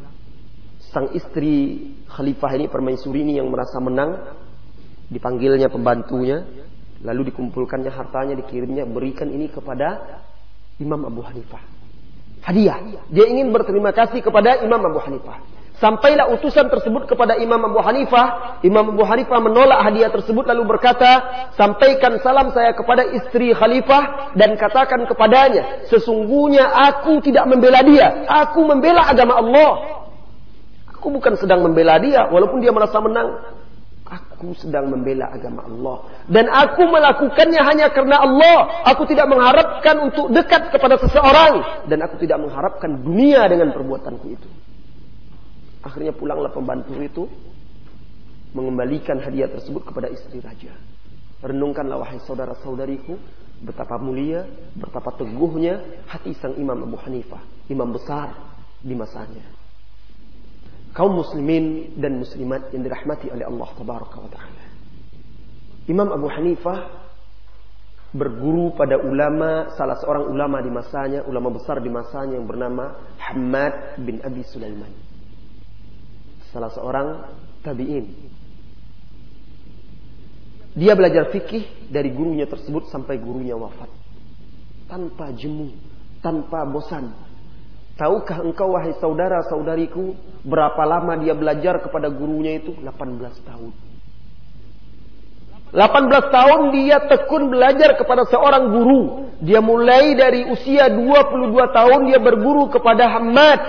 Speaker 1: sang istri Khalifah ini permaisuri ini yang merasa menang, dipanggilnya pembantunya, lalu dikumpulkannya hartanya, dikirimnya, berikan ini kepada Imam Abu Hanifah. Hadiah. Dia ingin berterima kasih kepada Imam Abu Hanifah. Sampailah utusan tersebut kepada Imam Abu Hanifah. Imam Abu Hanifah menolak hadiah tersebut lalu berkata, sampaikan salam saya kepada istri Khalifah dan katakan kepadanya, sesungguhnya aku tidak membela dia, aku membela agama Allah. Aku bukan sedang membela dia, walaupun dia merasa menang. Aku sedang membela agama Allah. Dan aku melakukannya hanya karena Allah. Aku tidak mengharapkan untuk dekat kepada seseorang. Dan aku tidak mengharapkan dunia dengan perbuatanku itu. Akhirnya pulanglah pembantu itu mengembalikan hadiah tersebut kepada istri raja. Renungkanlah wahai saudara-saudariku betapa mulia, betapa teguhnya hati sang Imam Abu Hanifah, imam besar di masanya. Kaum muslimin dan muslimat yang dirahmati oleh Allah tabaraka wa taala. Imam Abu Hanifah berguru pada ulama salah seorang ulama di masanya, ulama besar di masanya yang bernama Hamad bin Abi Sulaiman salah seorang tabi'in. Dia belajar fikih dari gurunya tersebut sampai gurunya wafat. Tanpa jemu, tanpa bosan. Tahukah engkau wahai saudara-saudariku berapa lama dia belajar kepada gurunya itu? 18 tahun. 18 tahun dia tekun belajar kepada seorang guru. Dia mulai dari usia 22 tahun dia berguru kepada Hamad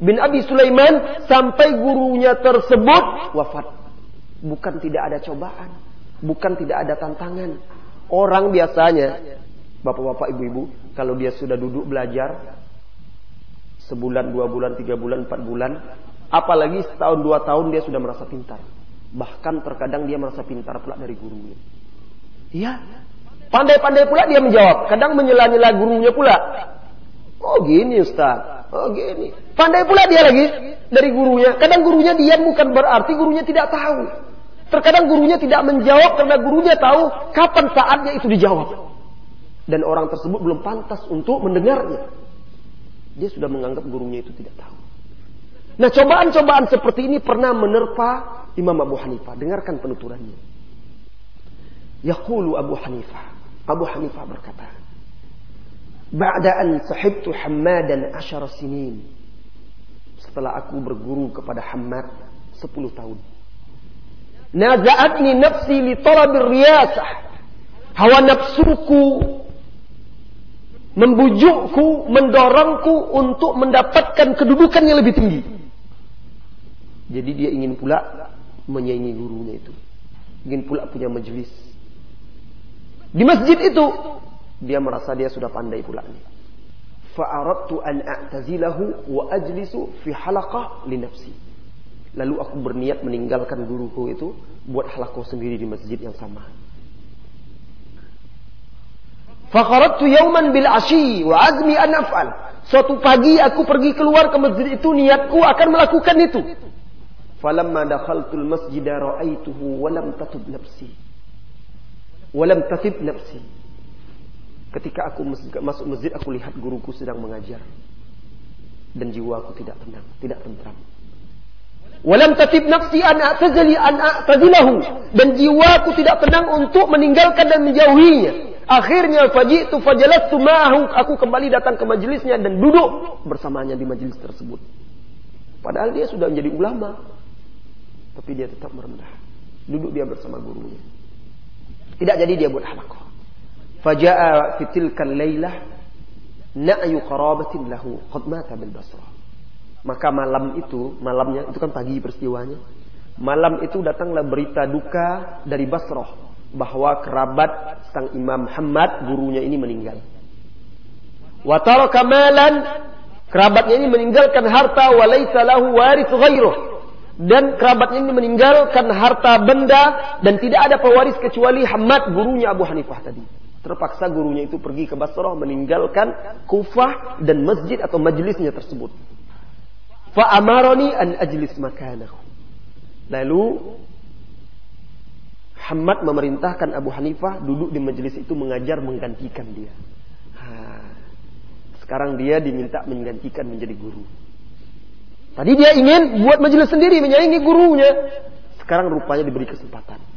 Speaker 1: bin Abi Sulaiman sampai gurunya tersebut wafat. Bukan tidak ada cobaan, bukan tidak ada tantangan. Orang biasanya, bapak-bapak, ibu-ibu, kalau dia sudah duduk belajar sebulan, dua bulan, tiga bulan, empat bulan, apalagi setahun dua tahun dia sudah merasa pintar. Bahkan terkadang dia merasa pintar pula dari gurunya. Iya, pandai-pandai pula dia menjawab. Kadang menyela-nyela gurunya pula. Oh gini Ustaz, Oh gini. Pandai pula dia lagi dari gurunya. Kadang gurunya diam bukan berarti gurunya tidak tahu. Terkadang gurunya tidak menjawab karena gurunya tahu kapan saatnya itu dijawab. Dan orang tersebut belum pantas untuk mendengarnya. Dia sudah menganggap gurunya itu tidak tahu. Nah cobaan-cobaan seperti ini pernah menerpa Imam Abu Hanifah. Dengarkan penuturannya. Yaqulu Abu Hanifah. Abu Hanifah berkata. Ba'da an sahibtu Hammadan asyara sinin. Setelah aku berguru kepada Hammad 10 tahun. Naza'atni nafsi li talabir riyasah. Hawa nafsuku membujukku, mendorongku untuk mendapatkan kedudukan yang lebih tinggi. Jadi dia ingin pula menyaingi gurunya itu. Ingin pula punya majelis. Di masjid itu dia merasa dia sudah pandai pula nih. Fa'aradtu an a'tazilahu wa ajlisu fi halaqah li nafsi. Lalu aku berniat meninggalkan guruku itu buat halaqah sendiri di masjid yang sama. Fakharadtu yauman bil ashi wa azmi an af'al. Suatu pagi aku pergi keluar ke masjid itu niatku akan melakukan itu. Falamma dakhaltul masjid ra'aituhu wa lam tatub nafsi. Wa lam tatib nafsi. Ketika aku masuk masjid, aku lihat guruku sedang mengajar. Dan jiwaku tidak tenang, tidak tentram. Walam tatib nafsi an a'tazali an a'tazilahu. Dan jiwaku tidak tenang untuk meninggalkan dan menjauhinya. Akhirnya fajitu fajalastu ma'ahu. Aku kembali datang ke majelisnya dan duduk bersamanya di majelis tersebut. Padahal dia sudah menjadi ulama. Tapi dia tetap merendah. Duduk dia bersama gurunya. Tidak jadi dia buat halaqah. Faja'a fitilkan laylah na'yu qarabatin lahu mata bil basrah. Maka malam itu, malamnya itu kan pagi peristiwanya. Malam itu datanglah berita duka dari Basrah bahwa kerabat sang Imam Muhammad gurunya ini meninggal. Wa taraka malan kerabatnya ini meninggalkan harta wa laisa lahu waris ghairuh. Dan kerabatnya ini meninggalkan harta benda dan tidak ada pewaris kecuali Hamad gurunya Abu Hanifah tadi. Terpaksa gurunya itu pergi ke Basrah meninggalkan Kufah dan masjid atau majelisnya tersebut. Fa amaroni an ajlis makanahu. Lalu Hamad memerintahkan Abu Hanifah duduk di majelis itu mengajar menggantikan dia. Sekarang dia diminta menggantikan menjadi guru. Tadi dia ingin buat majelis sendiri menyaingi gurunya. Sekarang rupanya diberi kesempatan.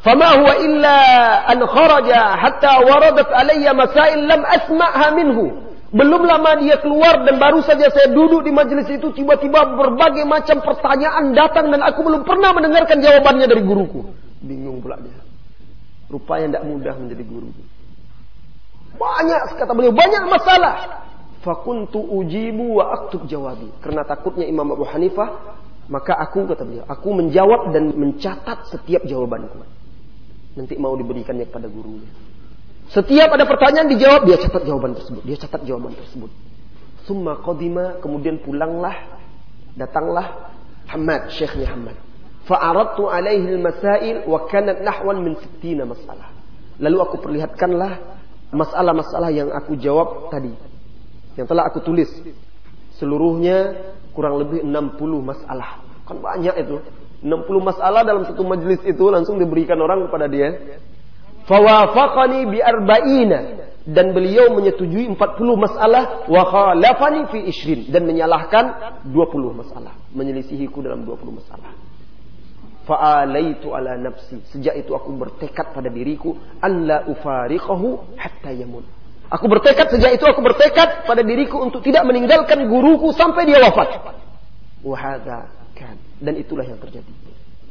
Speaker 1: Fama huwa illa an kharaja hatta waradat alayya masail lam asma'ha minhu. Belum lama dia keluar dan baru saja saya duduk di majelis itu tiba-tiba berbagai macam pertanyaan datang dan aku belum pernah mendengarkan jawabannya dari guruku. Bingung pula dia. Rupanya tidak mudah menjadi guru. Banyak kata beliau, banyak masalah. Fakuntu ujibu wa aktub jawabi. Karena takutnya Imam Abu Hanifah, maka aku kata beliau, aku menjawab dan mencatat setiap jawabanku. Nanti mau diberikannya kepada gurunya. Setiap ada pertanyaan dijawab, dia catat jawaban tersebut. Dia catat jawaban tersebut. Summa qadima, kemudian pulanglah, datanglah Hamad, Syekhnya Hamad. Fa'aradtu alaihi al-masail wa kanat nahwan min 60 masalah. Lalu aku perlihatkanlah masalah-masalah yang aku jawab tadi. Yang telah aku tulis. Seluruhnya kurang lebih 60 masalah. Kan banyak itu. 60 masalah dalam satu majelis itu langsung diberikan orang kepada dia. Fawafaqani bi arba'ina dan beliau menyetujui 40 masalah wa khalafani fi ishrin dan menyalahkan 20 masalah, menyelisihiku dalam 20 masalah. Fa'alaitu ala nafsi. Sejak itu aku bertekad pada diriku an la ufariqahu hatta yamut. Aku bertekad sejak itu aku bertekad pada diriku untuk tidak meninggalkan guruku sampai dia wafat. Wahada kan. Dan itulah yang terjadi.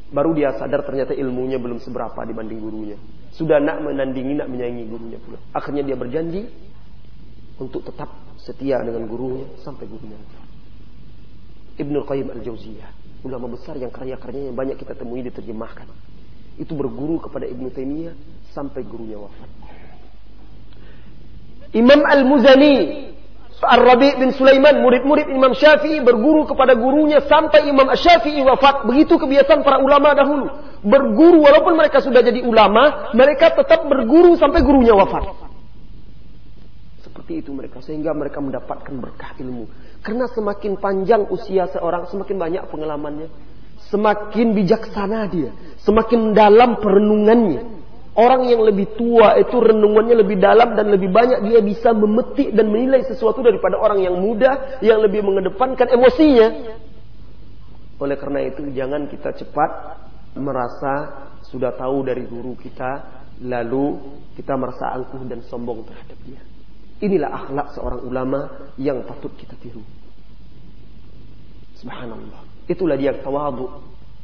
Speaker 1: Baru dia sadar ternyata ilmunya belum seberapa dibanding gurunya. Sudah nak menandingi, nak menyaingi gurunya pula. Akhirnya dia berjanji untuk tetap setia dengan gurunya sampai gurunya. Ibnu Qayyim Al-Jauziyah, ulama besar yang karya-karyanya banyak kita temui diterjemahkan. Itu berguru kepada Ibnu Taimiyah sampai gurunya wafat. Imam Al-Muzani Ar-Rabi bin Sulaiman, murid-murid Imam Syafi'i berguru kepada gurunya sampai Imam Syafi'i wafat. Begitu kebiasaan para ulama dahulu. Berguru walaupun mereka sudah jadi ulama, mereka tetap berguru sampai gurunya wafat. Seperti itu mereka sehingga mereka mendapatkan berkah ilmu. Karena semakin panjang usia seorang, semakin banyak pengalamannya. Semakin bijaksana dia, semakin dalam perenungannya. Orang yang lebih tua itu renungannya lebih dalam dan lebih banyak dia bisa memetik dan menilai sesuatu daripada orang yang muda yang lebih mengedepankan emosinya. Oleh karena itu jangan kita cepat merasa sudah tahu dari guru kita lalu kita merasa angkuh dan sombong terhadap dia. Inilah akhlak seorang ulama yang patut kita tiru. Subhanallah. Itulah dia tawadu,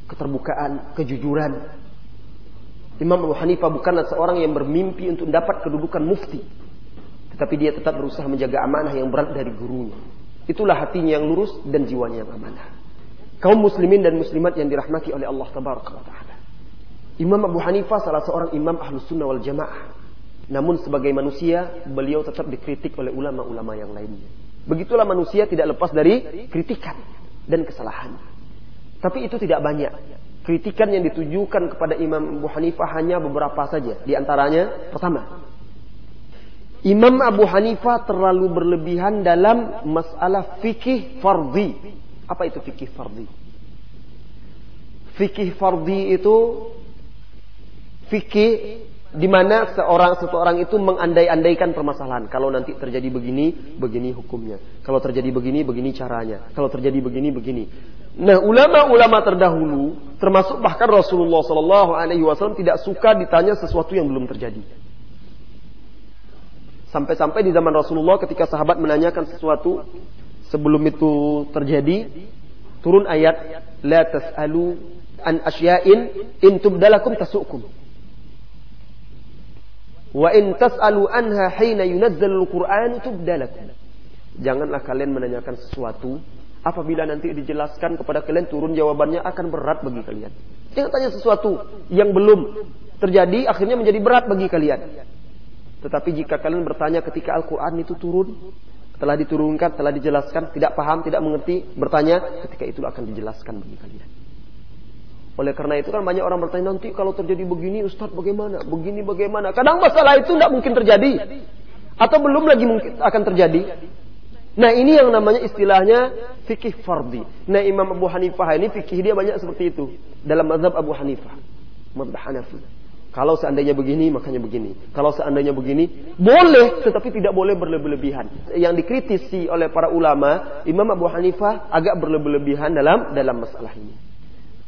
Speaker 1: keterbukaan, kejujuran, Imam Abu Hanifah bukanlah seorang yang bermimpi untuk dapat kedudukan mufti. Tetapi dia tetap berusaha menjaga amanah yang berat dari gurunya. Itulah hatinya yang lurus dan jiwanya yang amanah. Kaum muslimin dan muslimat yang dirahmati oleh Allah Ta'ala. Imam Abu Hanifah salah seorang imam ahlus sunnah wal jamaah. Namun sebagai manusia, beliau tetap dikritik oleh ulama-ulama yang lainnya. Begitulah manusia tidak lepas dari kritikan dan kesalahan. Tapi itu tidak banyak. Kritikan yang ditujukan kepada Imam Abu Hanifah hanya beberapa saja. Di antaranya, pertama, Imam Abu Hanifah terlalu berlebihan dalam masalah fikih fardhi. Apa itu fikih fardhi? Fikih fardhi itu fikih di mana seorang seseorang itu mengandai-andaikan permasalahan. Kalau nanti terjadi begini, begini hukumnya. Kalau terjadi begini, begini caranya. Kalau terjadi begini, begini. Nah, ulama-ulama terdahulu, termasuk bahkan Rasulullah Shallallahu Alaihi Wasallam tidak suka ditanya sesuatu yang belum terjadi. Sampai-sampai di zaman Rasulullah ketika sahabat menanyakan sesuatu sebelum itu terjadi, turun ayat la tas'alu an asya'in in tubdalakum tasukum. Wa in tas'alu anha hina yunazzalul Qur'an tubdalakum. Janganlah kalian menanyakan sesuatu apabila nanti dijelaskan kepada kalian turun jawabannya akan berat bagi kalian. Jangan tanya sesuatu yang belum terjadi akhirnya menjadi berat bagi kalian. Tetapi jika kalian bertanya ketika Al-Quran itu turun, telah diturunkan, telah dijelaskan, tidak paham, tidak mengerti, bertanya, ketika itu akan dijelaskan bagi kalian. Oleh karena itu kan banyak orang bertanya nanti kalau terjadi begini Ustadz bagaimana? Begini bagaimana? Kadang masalah itu tidak mungkin terjadi. Atau belum lagi mungkin akan terjadi. Nah ini yang namanya istilahnya fikih fardi. Nah Imam Abu Hanifah ini fikih dia banyak seperti itu. Dalam mazhab Abu Hanifah. Mazhab Hanafi. Kalau seandainya begini, makanya begini. Kalau seandainya begini, boleh, tetapi tidak boleh berlebihan. Yang dikritisi oleh para ulama, Imam Abu Hanifah agak berlebihan dalam dalam masalah ini.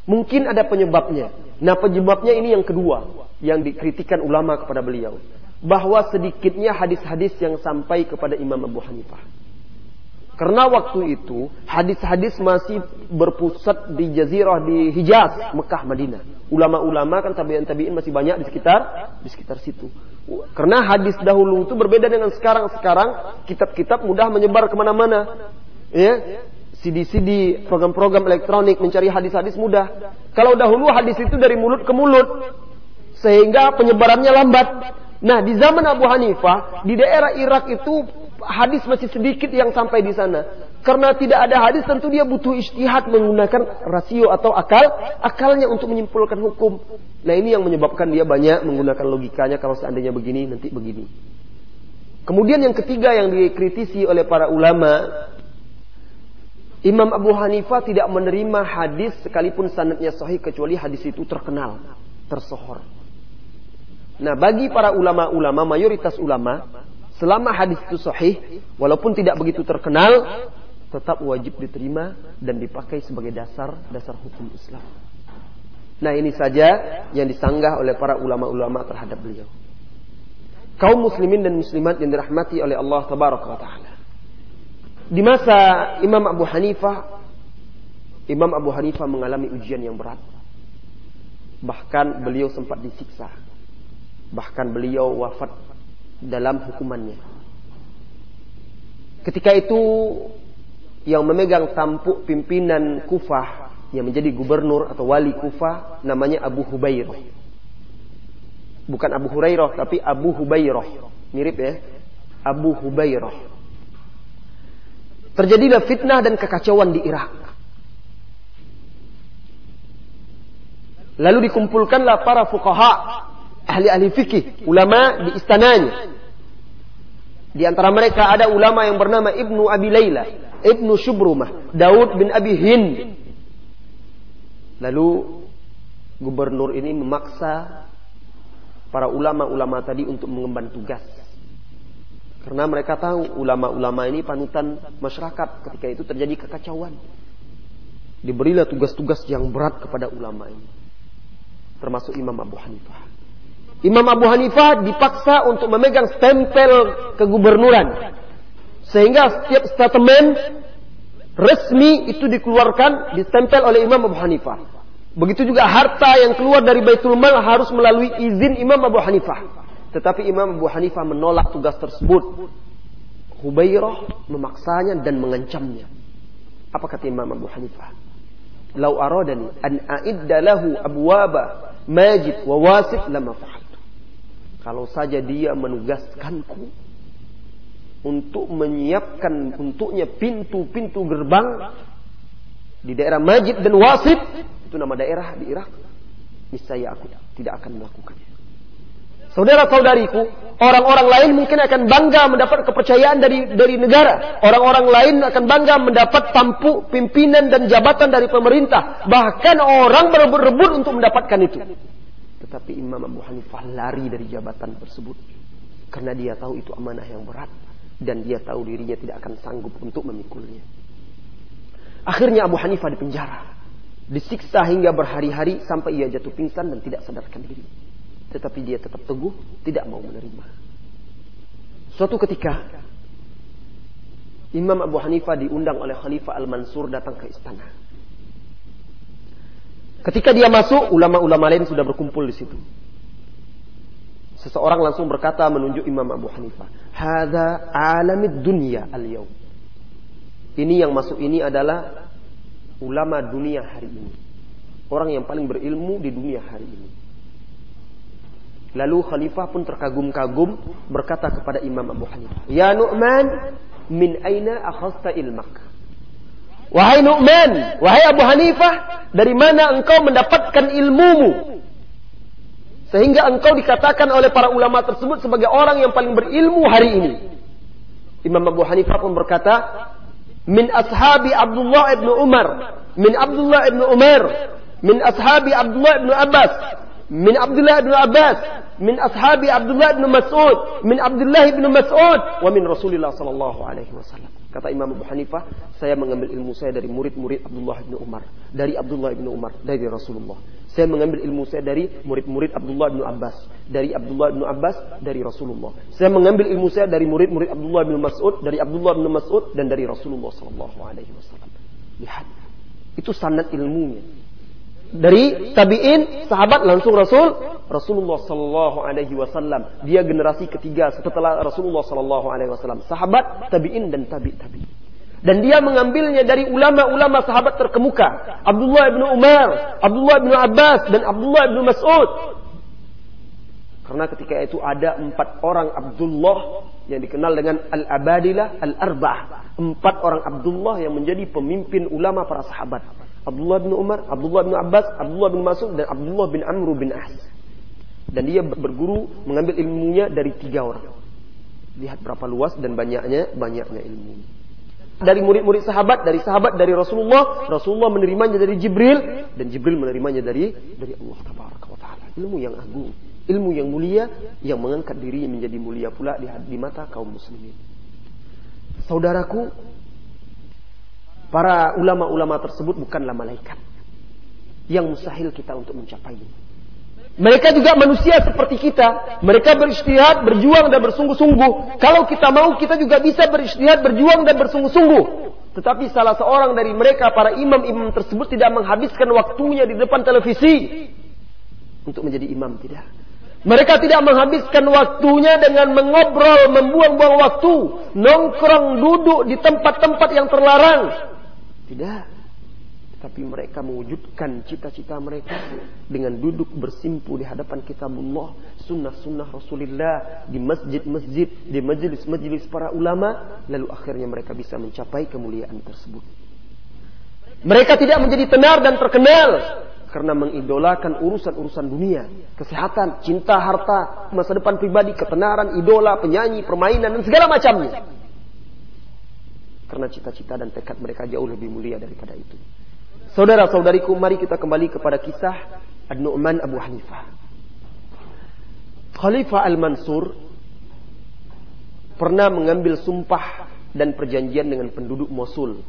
Speaker 1: Mungkin ada penyebabnya. Nah penyebabnya ini yang kedua yang dikritikan ulama kepada beliau. Bahwa sedikitnya hadis-hadis yang sampai kepada Imam Abu Hanifah. Karena waktu itu hadis-hadis masih berpusat di Jazirah di Hijaz, Mekah, Madinah. Ulama-ulama kan tabi'in tabi'in masih banyak di sekitar di sekitar situ. Karena hadis dahulu itu berbeda dengan sekarang. Sekarang kitab-kitab mudah menyebar ke mana-mana. Ya, CD-CD, program-program elektronik mencari hadis-hadis mudah. Kalau dahulu hadis itu dari mulut ke mulut, sehingga penyebarannya lambat. Nah, di zaman Abu Hanifah, di daerah Irak itu hadis masih sedikit yang sampai di sana. Karena tidak ada hadis, tentu dia butuh istihad menggunakan rasio atau akal, akalnya untuk menyimpulkan hukum. Nah, ini yang menyebabkan dia banyak menggunakan logikanya kalau seandainya begini, nanti begini. Kemudian yang ketiga yang dikritisi oleh para ulama Imam Abu Hanifah tidak menerima hadis sekalipun sanadnya sahih kecuali hadis itu terkenal, tersohor. Nah, bagi para ulama-ulama, mayoritas ulama, selama hadis itu sahih, walaupun tidak begitu terkenal, tetap wajib diterima dan dipakai sebagai dasar dasar hukum Islam. Nah, ini saja yang disanggah oleh para ulama-ulama terhadap beliau. Kaum muslimin dan muslimat yang dirahmati oleh Allah taala. Di masa Imam Abu Hanifah, Imam Abu Hanifah mengalami ujian yang berat. Bahkan beliau sempat disiksa. Bahkan beliau wafat dalam hukumannya. Ketika itu yang memegang tampuk pimpinan Kufah yang menjadi gubernur atau wali Kufah namanya Abu Hubairah. Bukan Abu Hurairah tapi Abu Hubairah. Mirip ya. Abu Hubairah. Terjadilah fitnah dan kekacauan di Irak. Lalu dikumpulkanlah para fuqaha, ahli-ahli fikih, ulama di istananya. Di antara mereka ada ulama yang bernama Ibnu Abi Layla, Ibnu Shubrumah, Daud bin Abi Hind. Lalu gubernur ini memaksa para ulama-ulama tadi untuk mengemban tugas karena mereka tahu ulama-ulama ini panutan masyarakat ketika itu terjadi kekacauan. Diberilah tugas-tugas yang berat kepada ulama ini. Termasuk Imam Abu Hanifah. Imam Abu Hanifah dipaksa untuk memegang stempel kegubernuran. Sehingga setiap statement resmi itu dikeluarkan, distempel oleh Imam Abu Hanifah. Begitu juga harta yang keluar dari Baitul Mal harus melalui izin Imam Abu Hanifah. Tetapi Imam Abu Hanifah menolak tugas tersebut. Hubairah memaksanya dan mengancamnya. Apa kata Imam Abu Hanifah? Lau aradani an a'idda lahu abwaba majid wa wasit lama fa'altu. Kalau saja dia menugaskanku untuk menyiapkan untuknya pintu-pintu gerbang di daerah Majid dan Wasit itu nama daerah di Irak niscaya aku tidak akan melakukannya Saudara-saudariku, orang-orang lain mungkin akan bangga mendapat kepercayaan dari dari negara. Orang-orang lain akan bangga mendapat tampuk pimpinan dan jabatan dari pemerintah. Bahkan orang berebut-rebut untuk mendapatkan itu. Tetapi Imam Abu Hanifah lari dari jabatan tersebut. Karena dia tahu itu amanah yang berat. Dan dia tahu dirinya tidak akan sanggup untuk memikulnya. Akhirnya Abu Hanifah dipenjara. Disiksa hingga berhari-hari sampai ia jatuh pingsan dan tidak sadarkan diri. Tetapi dia tetap teguh, tidak mau menerima. Suatu ketika, Imam Abu Hanifah diundang oleh Khalifah Al-Mansur datang ke istana. Ketika dia masuk, ulama-ulama lain sudah berkumpul di situ. Seseorang langsung berkata menunjuk Imam Abu Hanifah, "Hada alamid dunya al-yaum." Ini yang masuk ini adalah ulama dunia hari ini. Orang yang paling berilmu di dunia hari ini. Lalu khalifah pun terkagum-kagum berkata kepada Imam Abu Hanifah, "Ya Nu'man, min aina akhasta ilmak?" Wahai Nu'man, wahai Abu Hanifah, dari mana engkau mendapatkan ilmumu? Sehingga engkau dikatakan oleh para ulama tersebut sebagai orang yang paling berilmu hari ini. Imam Abu Hanifah pun berkata, min ashabi Abdullah ibn Umar, min Abdullah ibn Umar, min ashabi Abdullah ibn Abbas, min Abdullah ibn Abbas, min ashabi Abdullah ibn Mas'ud, min Abdullah ibn Mas'ud, wa min Rasulullah sallallahu alaihi wasallam. Kata Imam Abu Hanifah, saya mengambil ilmu saya dari murid-murid Abdullah bin Umar, dari Abdullah bin Umar, dari Rasulullah. Saya mengambil ilmu saya dari murid-murid Abdullah bin Abbas, dari Abdullah bin Abbas, dari Rasulullah. Saya mengambil ilmu saya dari murid-murid Abdullah bin Mas'ud, dari Abdullah bin Mas'ud dan dari Rasulullah sallallahu alaihi wasallam. Lihat. Itu sanad ilmunya dari tabiin sahabat langsung Rasul Rasulullah Sallallahu Alaihi Wasallam. Dia generasi ketiga setelah Rasulullah Sallallahu Alaihi Wasallam. Sahabat tabiin dan tabi tabi. Dan dia mengambilnya dari ulama-ulama sahabat terkemuka. Abdullah bin Umar Abdullah bin Abbas dan Abdullah bin Mas'ud. Karena ketika itu ada empat orang Abdullah yang dikenal dengan Al-Abadilah Al-Arba'ah. Empat orang Abdullah yang menjadi pemimpin ulama para sahabat Abdullah bin Umar, Abdullah bin Abbas, Abdullah bin Mas'ud dan Abdullah bin Amr bin As. Dan dia berguru mengambil ilmunya dari tiga orang. Lihat berapa luas dan banyaknya banyaknya ilmu. Dari murid-murid sahabat, dari sahabat dari Rasulullah, Rasulullah menerimanya dari Jibril dan Jibril menerimanya dari dari Allah taala. Ilmu yang agung, ilmu yang mulia yang mengangkat diri menjadi mulia pula di, di mata kaum muslimin. Saudaraku, Para ulama-ulama tersebut bukanlah malaikat. Yang mustahil kita untuk mencapainya. Mereka juga manusia seperti kita. Mereka beristihad, berjuang dan bersungguh-sungguh. Kalau kita mau, kita juga bisa beristihad, berjuang dan bersungguh-sungguh. Tetapi salah seorang dari mereka, para imam-imam tersebut tidak menghabiskan waktunya di depan televisi. Untuk menjadi imam, tidak. Mereka tidak menghabiskan waktunya dengan mengobrol, membuang-buang waktu. Nongkrong, duduk di tempat-tempat yang terlarang. Tidak. Tapi mereka mewujudkan cita-cita mereka dengan duduk bersimpu di hadapan kitabullah, sunnah-sunnah Rasulullah, di masjid-masjid, di majelis-majelis para ulama, lalu akhirnya mereka bisa mencapai kemuliaan tersebut. Mereka tidak menjadi tenar dan terkenal karena mengidolakan urusan-urusan dunia, kesehatan, cinta, harta, masa depan pribadi, ketenaran, idola, penyanyi, permainan dan segala macamnya. Karena cita-cita dan tekad mereka jauh lebih mulia daripada itu. Saudara-saudariku, mari kita kembali kepada kisah Ad-Nu'man Abu Hanifah. Khalifah Al-Mansur pernah mengambil sumpah dan perjanjian dengan penduduk Mosul.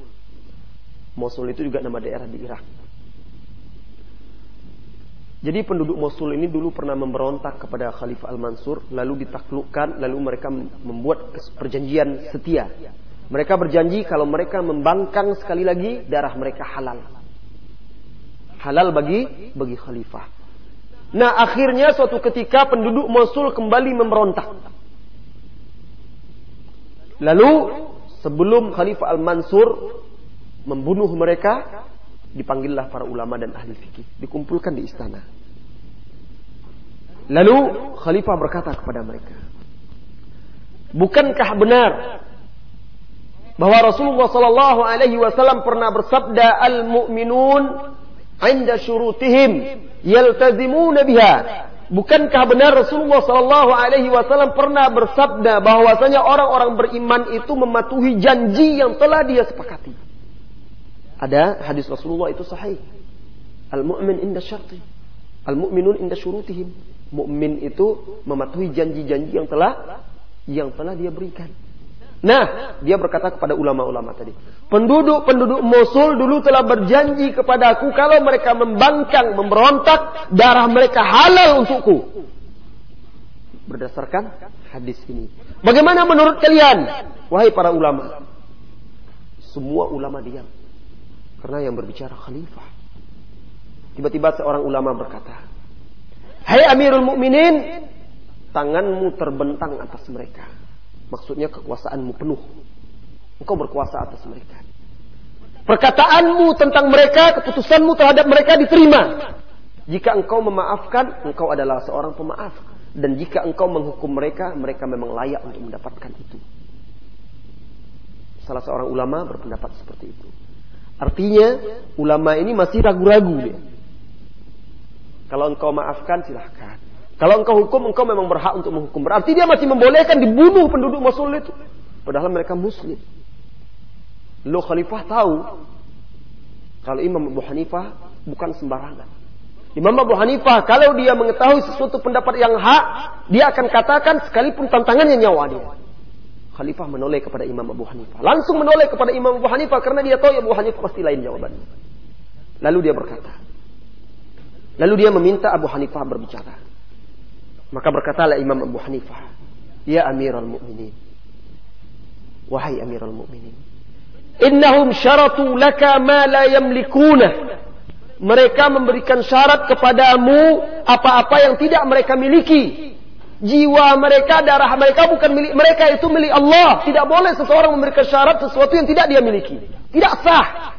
Speaker 1: Mosul itu juga nama daerah di Irak. Jadi penduduk Mosul ini dulu pernah memberontak kepada Khalifah Al-Mansur, lalu ditaklukkan, lalu mereka membuat perjanjian setia mereka berjanji kalau mereka membangkang sekali lagi darah mereka halal. Halal bagi bagi khalifah. Nah akhirnya suatu ketika penduduk Mosul kembali memberontak. Lalu sebelum Khalifah Al-Mansur membunuh mereka, dipanggillah para ulama dan ahli fikih, dikumpulkan di istana. Lalu Khalifah berkata kepada mereka, Bukankah benar bahwa Rasulullah Sallallahu Alaihi Wasallam pernah bersabda al mu'minun anda syurutihim yaltazimuna biha Bukankah benar Rasulullah Sallallahu Alaihi Wasallam pernah bersabda bahwasanya orang-orang beriman itu mematuhi janji yang telah dia sepakati? Ada hadis Rasulullah itu sahih. Al-mu'min inda syarti. Al-mu'minun inda syurutihim. Mukmin itu mematuhi janji-janji yang telah yang telah dia berikan. Nah, dia berkata kepada ulama-ulama tadi, penduduk-penduduk Mosul dulu telah berjanji kepada aku kalau mereka membangkang, memberontak, darah mereka halal untukku. Berdasarkan hadis ini. Bagaimana menurut kalian? Wahai para ulama. Semua ulama diam. Karena yang berbicara khalifah. Tiba-tiba seorang ulama berkata, Hai Amirul Mukminin, tanganmu terbentang atas mereka Maksudnya kekuasaanmu penuh. Engkau berkuasa atas mereka. Perkataanmu tentang mereka, keputusanmu terhadap mereka diterima. Jika engkau memaafkan, engkau adalah seorang pemaaf. Dan jika engkau menghukum mereka, mereka memang layak untuk mendapatkan itu. Salah seorang ulama berpendapat seperti itu. Artinya, ulama ini masih ragu-ragu. Kalau engkau maafkan, silahkan. Kalau engkau hukum, engkau memang berhak untuk menghukum. Berarti dia masih membolehkan dibunuh penduduk Mosul itu. Padahal mereka muslim. Lo khalifah tahu kalau Imam Abu Hanifah bukan sembarangan. Imam Abu Hanifah kalau dia mengetahui sesuatu pendapat yang hak, dia akan katakan sekalipun tantangannya nyawa dia. Khalifah menoleh kepada Imam Abu Hanifah. Langsung menoleh kepada Imam Abu Hanifah karena dia tahu Abu Hanifah pasti lain jawabannya. Lalu dia berkata. Lalu dia meminta Abu Hanifah berbicara. Maka berkatalah Imam Abu Hanifah, "Ya Amirul Mukminin, wahai Amirul Mukminin, innahum syaratu laka ma la yamlikuna." Mereka memberikan syarat kepadamu apa-apa yang tidak mereka miliki. Jiwa mereka, darah mereka bukan milik mereka, itu milik Allah. Tidak boleh seseorang memberikan syarat sesuatu yang tidak dia miliki. Tidak sah.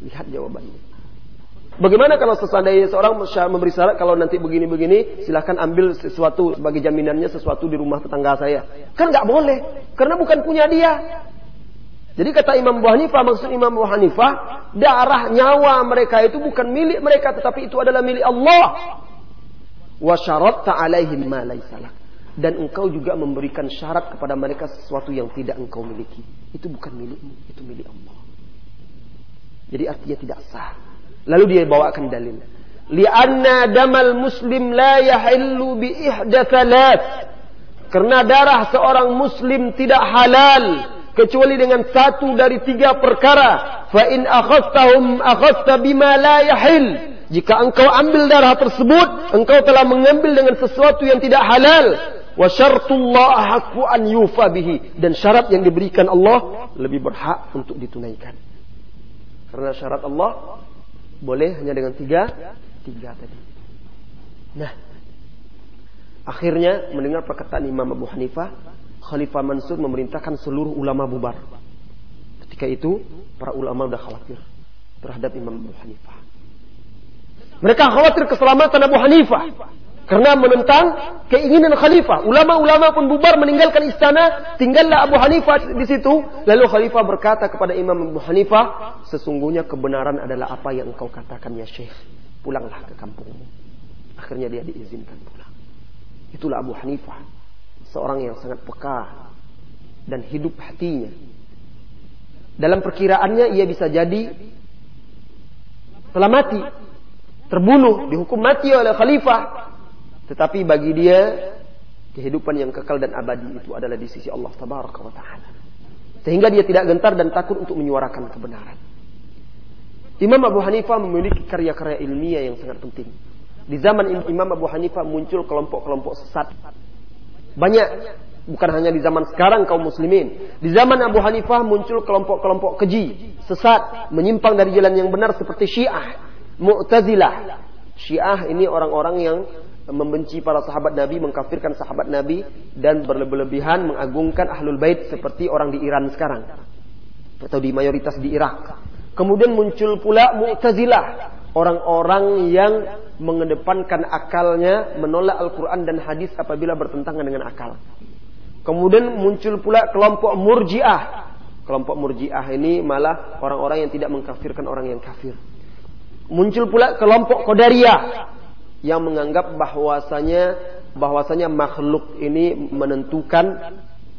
Speaker 1: Lihat jawabannya. Bagaimana kalau seandainya seorang memberi syarat kalau nanti begini-begini silahkan ambil sesuatu sebagai jaminannya sesuatu di rumah tetangga saya. Kan nggak boleh karena bukan punya dia. Jadi kata Imam Abu Hanifah maksud Imam Abu Hanifah darah nyawa mereka itu bukan milik mereka tetapi itu adalah milik Allah. Wa syaratta alaihim ma Dan engkau juga memberikan syarat kepada mereka sesuatu yang tidak engkau miliki. Itu bukan milikmu, itu milik Allah. Jadi artinya tidak sah. Lalu dia bawakan dalil. Lianna damal muslim la yahillu bi ihda Karena darah seorang muslim tidak halal kecuali dengan satu dari tiga perkara. Fa in akhadtahum akhadta bima la yahil. Jika engkau ambil darah tersebut, engkau telah mengambil dengan sesuatu yang tidak halal. Wa syartullah haqqu an yufa bihi. Dan syarat yang diberikan Allah lebih berhak untuk ditunaikan. Karena syarat Allah boleh hanya dengan tiga tiga tadi. Nah, akhirnya mendengar perkataan Imam Abu Hanifah, Khalifah Mansur memerintahkan seluruh ulama bubar. Ketika itu, para ulama sudah khawatir terhadap Imam Abu Hanifah. Mereka khawatir keselamatan Abu Hanifah. Karena menentang keinginan khalifah. Ulama-ulama pun bubar meninggalkan istana. Tinggallah Abu Hanifah di situ. Lalu khalifah berkata kepada Imam Abu Hanifah. Sesungguhnya kebenaran adalah apa yang engkau katakan ya syekh. Pulanglah ke kampungmu. Akhirnya dia diizinkan pulang. Itulah Abu Hanifah. Seorang yang sangat peka. Dan hidup hatinya. Dalam perkiraannya ia bisa jadi telah mati. Terbunuh, dihukum mati oleh khalifah tetapi bagi dia kehidupan yang kekal dan abadi itu adalah di sisi Allah Tabaraka wa taala. Sehingga dia tidak gentar dan takut untuk menyuarakan kebenaran. Imam Abu Hanifah memiliki karya-karya ilmiah yang sangat penting. Di zaman Imam Abu Hanifah muncul kelompok-kelompok sesat. Banyak, bukan hanya di zaman sekarang kaum muslimin. Di zaman Abu Hanifah muncul kelompok-kelompok keji, sesat, menyimpang dari jalan yang benar seperti Syiah, Mu'tazilah. Syiah ini orang-orang yang membenci para sahabat Nabi, mengkafirkan sahabat Nabi dan berlebihan mengagungkan ahlul bait seperti orang di Iran sekarang atau di mayoritas di Irak. Kemudian muncul pula Mu'tazilah, orang-orang yang mengedepankan akalnya, menolak Al-Qur'an dan hadis apabila bertentangan dengan akal. Kemudian muncul pula kelompok Murji'ah. Kelompok Murji'ah ini malah orang-orang yang tidak mengkafirkan orang yang kafir. Muncul pula kelompok Qadariyah yang menganggap bahwasanya bahwasanya makhluk ini menentukan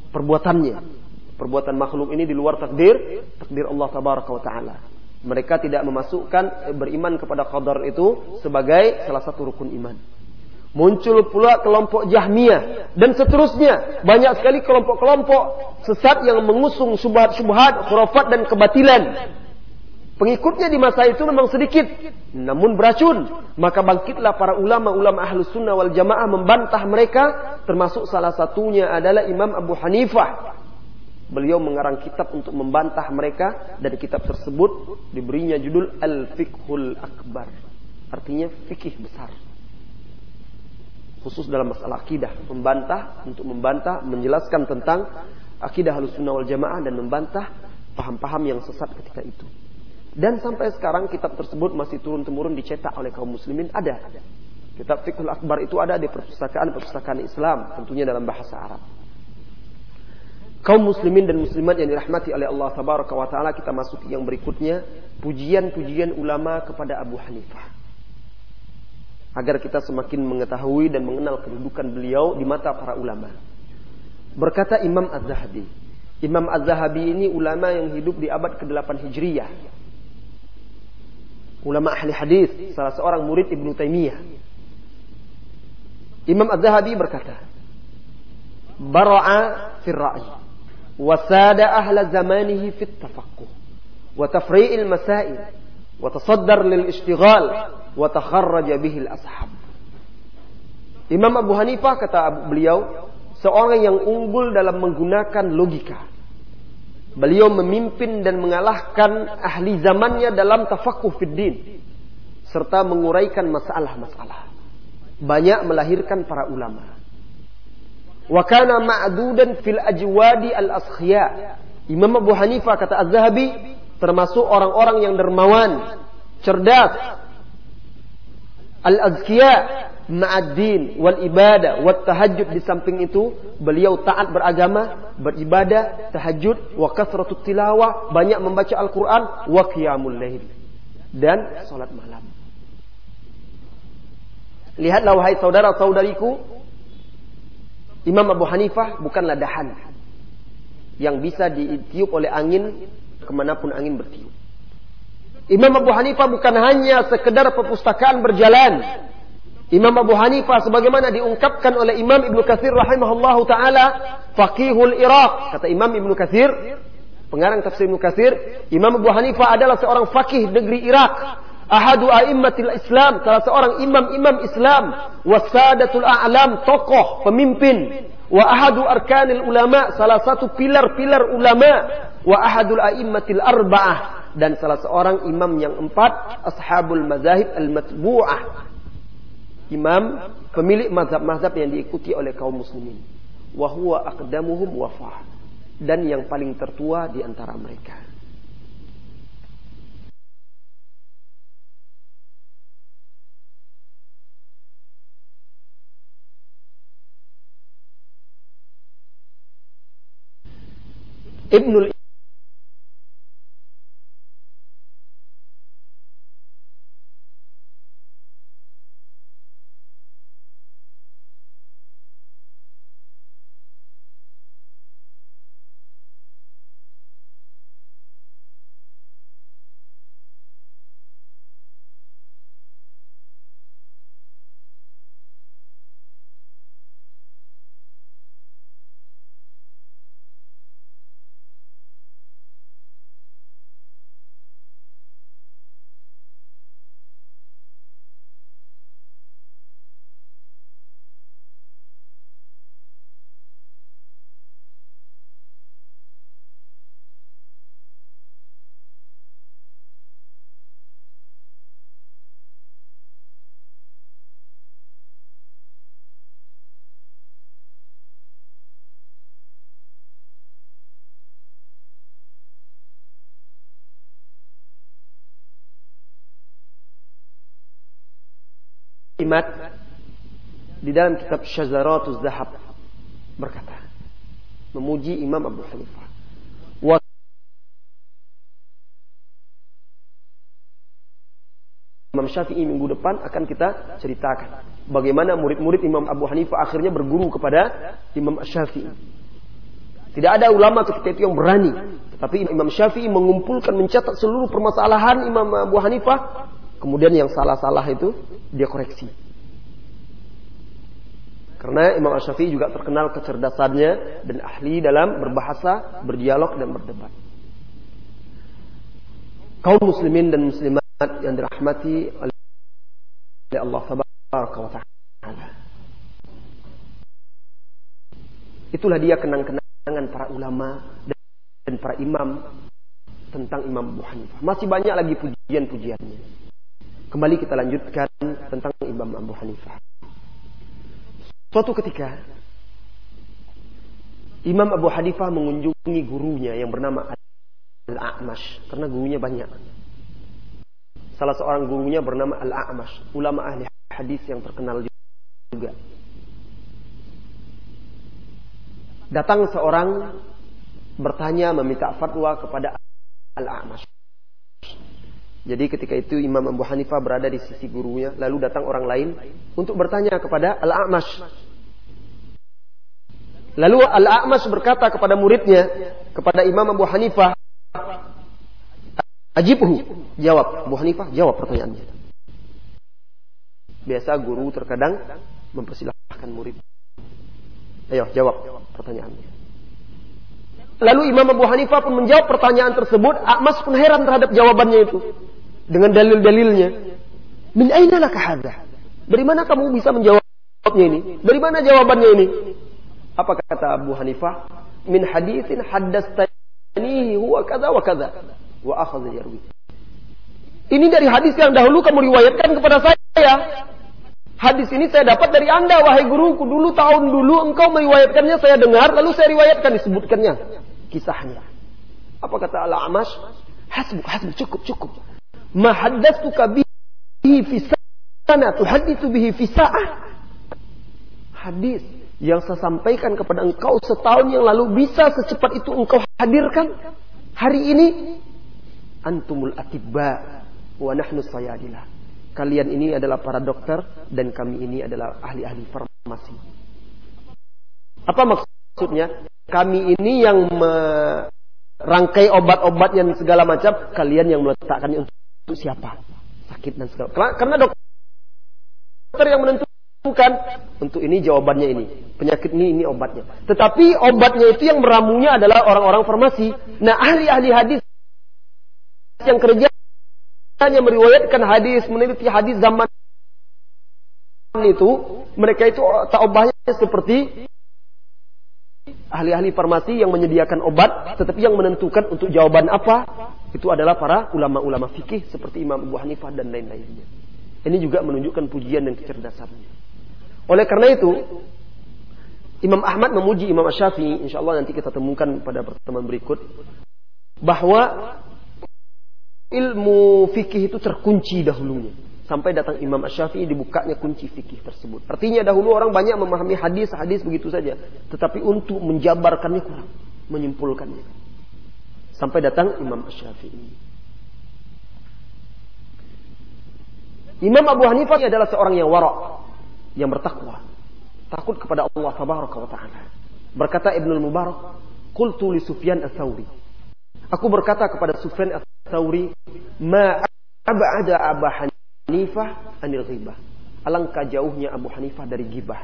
Speaker 1: perbuatannya. Perbuatan makhluk ini di luar takdir, takdir Allah tabaraka wa taala. Mereka tidak memasukkan beriman kepada qadar itu sebagai salah satu rukun iman. Muncul pula kelompok Jahmiyah dan seterusnya. Banyak sekali kelompok-kelompok sesat yang mengusung subhat-subhat, khurafat dan kebatilan. Pengikutnya di masa itu memang sedikit, namun beracun. Maka bangkitlah para ulama-ulama ahlus sunnah wal jamaah membantah mereka, termasuk salah satunya adalah Imam Abu Hanifah. Beliau mengarang kitab untuk membantah mereka dan kitab tersebut diberinya judul Al-Fiqhul Akbar. Artinya fikih besar khusus dalam masalah akidah, membantah untuk membantah, menjelaskan tentang akidah Ahlussunnah wal Jamaah dan membantah paham-paham yang sesat ketika itu. Dan sampai sekarang kitab tersebut masih turun-temurun dicetak oleh kaum muslimin ada. Kitab Fiqhul Akbar itu ada di perpustakaan-perpustakaan Islam, tentunya dalam bahasa Arab. Kaum muslimin dan muslimat yang dirahmati oleh Allah Tabaraka wa taala kita masuk yang berikutnya, pujian-pujian ulama kepada Abu Hanifah agar kita semakin mengetahui dan mengenal kedudukan beliau di mata para ulama. Berkata Imam Az-Zahabi, Imam Az-Zahabi ini ulama yang hidup di abad ke-8 Hijriyah. Ulama ahli hadis, salah seorang murid Ibnu Taimiyah. Imam Az-Zahabi berkata, "Bara'a fil ra'i wa sada ahla zamanihi fit tafaqquh wa tafri'il masail wa tasaddar lil ishtighal wa takharraja bihil ashab. Imam Abu Hanifah kata beliau seorang yang unggul dalam menggunakan logika. Beliau memimpin dan mengalahkan ahli zamannya dalam tafakuh fiddin serta menguraikan masalah-masalah. Banyak melahirkan para ulama. Wa kana ma'dudan fil ajwadi al-askhya. Imam Abu Hanifah kata Az-Zahabi termasuk orang-orang yang dermawan, cerdas, Al-azkiya ma'ad-din wal ibadah wat tahajud di samping itu beliau taat beragama, beribadah, tahajud, wa kasratut tilawah, banyak membaca Al-Qur'an, wa qiyamul lail dan salat malam. Lihatlah wahai saudara-saudariku, Imam Abu Hanifah bukanlah dahan yang bisa ditiup oleh angin ke mana pun angin bertiup. Imam Abu Hanifah bukan hanya sekedar perpustakaan berjalan. Imam Abu Hanifah sebagaimana diungkapkan oleh Imam Ibnu Katsir rahimahullahu taala, faqihul Iraq. Kata Imam Ibnu Katsir, pengarang tafsir Ibnu Katsir, Imam Abu Hanifah adalah seorang fakih negeri Irak. Ahadu a'immatil Islam, salah seorang imam-imam Islam, wasadatul a'lam, tokoh, pemimpin, wa ahadu arkanil ulama, salah satu pilar-pilar ulama, wa ahadul a'immatil arba'ah, dan salah seorang imam yang empat ashabul mazahib al-matbu'ah imam pemilik mazhab-mazhab yang diikuti oleh kaum muslimin. Wa huwa aqdamuhum wafah dan yang paling tertua di antara mereka. Ibnul kalimat di dalam kitab Syazaratuz Zahab berkata memuji Imam Abu Hanifah. Imam Syafi'i minggu depan akan kita ceritakan bagaimana murid-murid Imam Abu Hanifah akhirnya berguru kepada Imam Syafi'i. Tidak ada ulama ketika itu yang berani. Tetapi Imam Syafi'i mengumpulkan, mencatat seluruh permasalahan Imam Abu Hanifah Kemudian yang salah-salah itu dia koreksi. Karena Imam Syafi'i juga terkenal kecerdasannya dan ahli dalam berbahasa, berdialog dan berdebat. Kaum muslimin dan muslimat yang dirahmati oleh Allah Subhanahu wa taala. Itulah dia kenang-kenangan para ulama dan para imam tentang Imam Abu Hanifah. Masih banyak lagi pujian-pujiannya. Kembali kita lanjutkan tentang Imam Abu Hanifah. Suatu ketika Imam Abu Hanifah mengunjungi gurunya yang bernama Al-A'mash karena gurunya banyak. Salah seorang gurunya bernama Al-A'mash, ulama ahli hadis yang terkenal juga. Datang seorang bertanya meminta fatwa kepada Al-A'mash. Jadi ketika itu Imam Abu Hanifah berada di sisi gurunya, lalu datang orang lain untuk bertanya kepada Al-A'mash. Lalu Al-A'mas berkata kepada muridnya, kepada Imam Abu Hanifah, Ajibhu, jawab. Abu Hanifah jawab pertanyaannya. Biasa guru terkadang mempersilahkan murid. Ayo jawab pertanyaannya. Lalu Imam Abu Hanifah pun menjawab pertanyaan tersebut. A'mas pun heran terhadap jawabannya itu. Dengan dalil-dalilnya. Min aina laka hadha? Dari mana kamu bisa menjawabnya ini? Dari mana jawabannya ini? Apa kata Abu Hanifah? Min hadithin haddastanihi huwa kada wa kada. Wa akhadha yarwi. Ini dari hadis yang dahulu kamu riwayatkan kepada saya. Hadis ini saya dapat dari anda, wahai guruku. Dulu tahun dulu engkau meriwayatkannya, saya dengar, lalu saya riwayatkan, disebutkannya. Kisahnya. Apa kata Al-Amash? Hasbuk, hasbuk, cukup, cukup. Ma haddastuka bihi fi sana, tuhadithu bihi fi sa'ah. Hadis yang saya sampaikan kepada engkau setahun yang lalu bisa secepat itu engkau hadirkan hari ini antumul atibba wa nahnu sayadilah kalian ini adalah para dokter dan kami ini adalah ahli-ahli farmasi apa maksudnya kami ini yang merangkai obat-obat yang segala macam kalian yang meletakkannya untuk, siapa sakit dan segala karena dokter yang menentukan untuk ini jawabannya ini. Penyakit ini ini obatnya. Tetapi obatnya itu yang meramunya adalah orang-orang farmasi. Nah, ahli-ahli hadis yang kerja hanya meriwayatkan hadis, meneliti hadis zaman itu, mereka itu tak obatnya seperti ahli-ahli farmasi yang menyediakan obat, tetapi yang menentukan untuk jawaban apa, itu adalah para ulama-ulama fikih seperti Imam Abu Hanifah dan lain-lainnya. Ini juga menunjukkan pujian dan kecerdasannya. Oleh karena itu, Imam Ahmad memuji Imam Syafi'i, insya Allah nanti kita temukan pada pertemuan berikut, bahwa ilmu fikih itu terkunci dahulunya. Sampai datang Imam Syafi'i dibukanya kunci fikih tersebut. Artinya dahulu orang banyak memahami hadis-hadis begitu saja. Tetapi untuk menjabarkannya kurang. Menyimpulkannya. Sampai datang Imam Syafi'i. Imam Abu Hanifah adalah seorang yang warak yang bertakwa, takut kepada Allah tabaraka wa taala. Berkata Ibnu Mubarak, "Qultu li Sufyan ats-Tsauri." Aku berkata kepada Sufyan ats-Tsauri, "Ma ab'ada Abu Hanifah anil ghibah." Alangkah jauhnya Abu Hanifah dari gibah.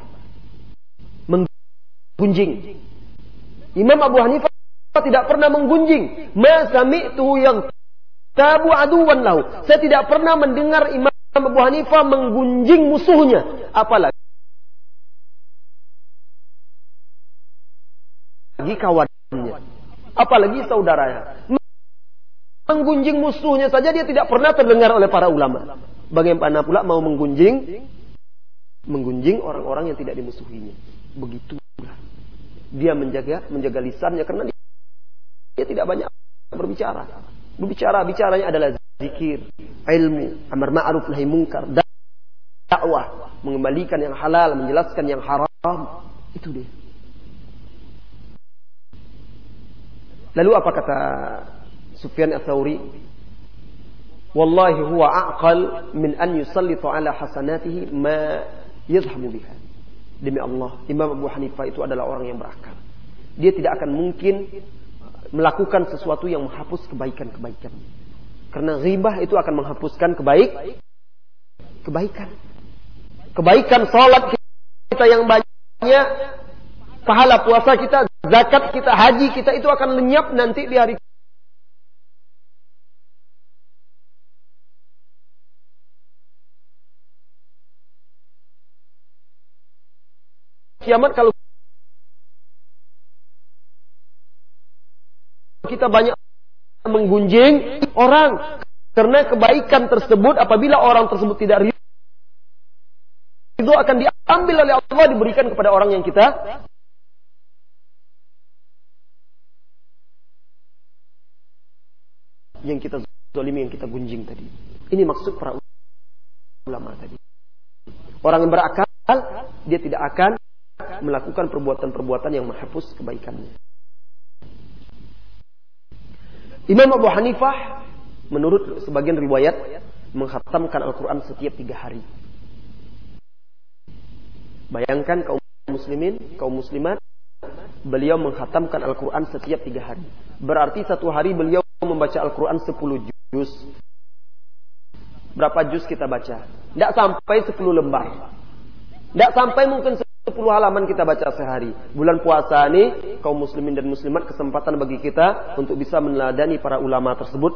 Speaker 1: Menggunjing. Imam Abu Hanifah tidak pernah menggunjing. Ma sami'tu yang tabu aduwan lahu. Saya tidak pernah mendengar Imam Abu Hanifah menggunjing musuhnya. Apalagi kawannya. Apalagi saudaranya. Menggunjing musuhnya saja dia tidak pernah terdengar oleh para ulama. Bagaimana pula mau menggunjing menggunjing orang-orang yang tidak dimusuhinya. Begitu dia menjaga menjaga lisannya karena dia, dia tidak banyak berbicara. Berbicara bicaranya adalah zikir, ilmu, amar ma'ruf nahi munkar, dakwah, mengembalikan yang halal, menjelaskan yang haram. Itu dia. Lalu apa kata Sufyan Ats-Tsauri? Wallahi huwa aqal min an yusallitu ala hasanatihi ma yadhhabu biha. Demi Allah, Imam Abu Hanifah itu adalah orang yang berakal. Dia tidak akan mungkin melakukan sesuatu yang menghapus kebaikan-kebaikan. Karena ghibah itu akan menghapuskan kebaik kebaikan. Kebaikan salat kita yang banyak pahala puasa kita, zakat kita, haji kita itu akan lenyap nanti di hari kiamat kalau kita banyak menggunjing orang karena kebaikan tersebut apabila orang tersebut tidak ridho itu akan diambil oleh Allah diberikan kepada orang yang kita yang kita zolimi, yang kita gunjing tadi. Ini maksud para ulama tadi. Orang yang berakal, dia tidak akan melakukan perbuatan-perbuatan yang menghapus kebaikannya. Imam Abu Hanifah, menurut sebagian riwayat, menghatamkan Al-Quran setiap tiga hari. Bayangkan kaum muslimin, kaum muslimat, beliau menghatamkan Al-Quran setiap tiga hari. Berarti satu hari beliau membaca Al-Quran 10 juz. Berapa juz kita baca? Tidak sampai 10 lembar. Tidak sampai mungkin 10 halaman kita baca sehari. Bulan puasa ini, kaum muslimin dan muslimat kesempatan bagi kita untuk bisa meneladani para ulama tersebut.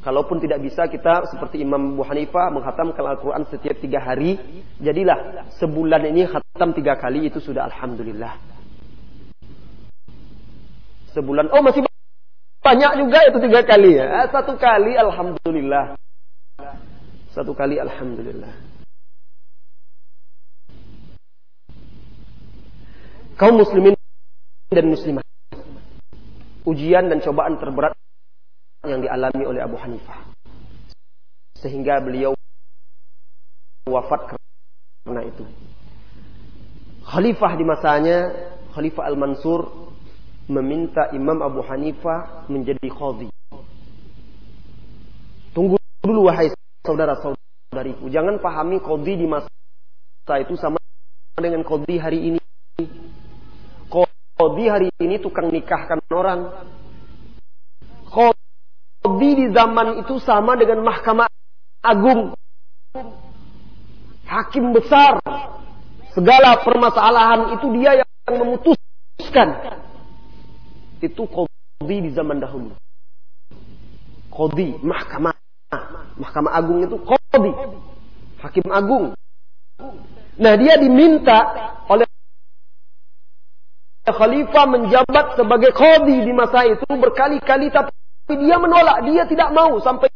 Speaker 1: Kalaupun tidak bisa kita seperti Imam Abu Hanifah menghatamkan Al-Quran setiap tiga hari. Jadilah sebulan ini khatam tiga kali itu sudah Alhamdulillah. Sebulan, oh masih banyak juga itu tiga kali ya. Eh, satu kali alhamdulillah. Satu kali alhamdulillah. Kaum muslimin dan muslimah. Ujian dan cobaan terberat yang dialami oleh Abu Hanifah. Sehingga beliau wafat karena itu. Khalifah di masanya, Khalifah Al-Mansur meminta Imam Abu Hanifah menjadi khadhi. Tunggu dulu wahai saudara-saudariku, jangan pahami khadhi di masa itu sama dengan khadhi hari ini. Khadhi hari ini tukang nikahkan orang. Khadhi di zaman itu sama dengan mahkamah agung. Hakim besar. Segala permasalahan itu dia yang memutuskan itu kodi di zaman dahulu. Kodi, mahkamah. Mahkamah agung itu kodi. Hakim agung. Nah dia diminta oleh khalifah menjabat sebagai kodi di masa itu berkali-kali tapi dia menolak. Dia tidak mau sampai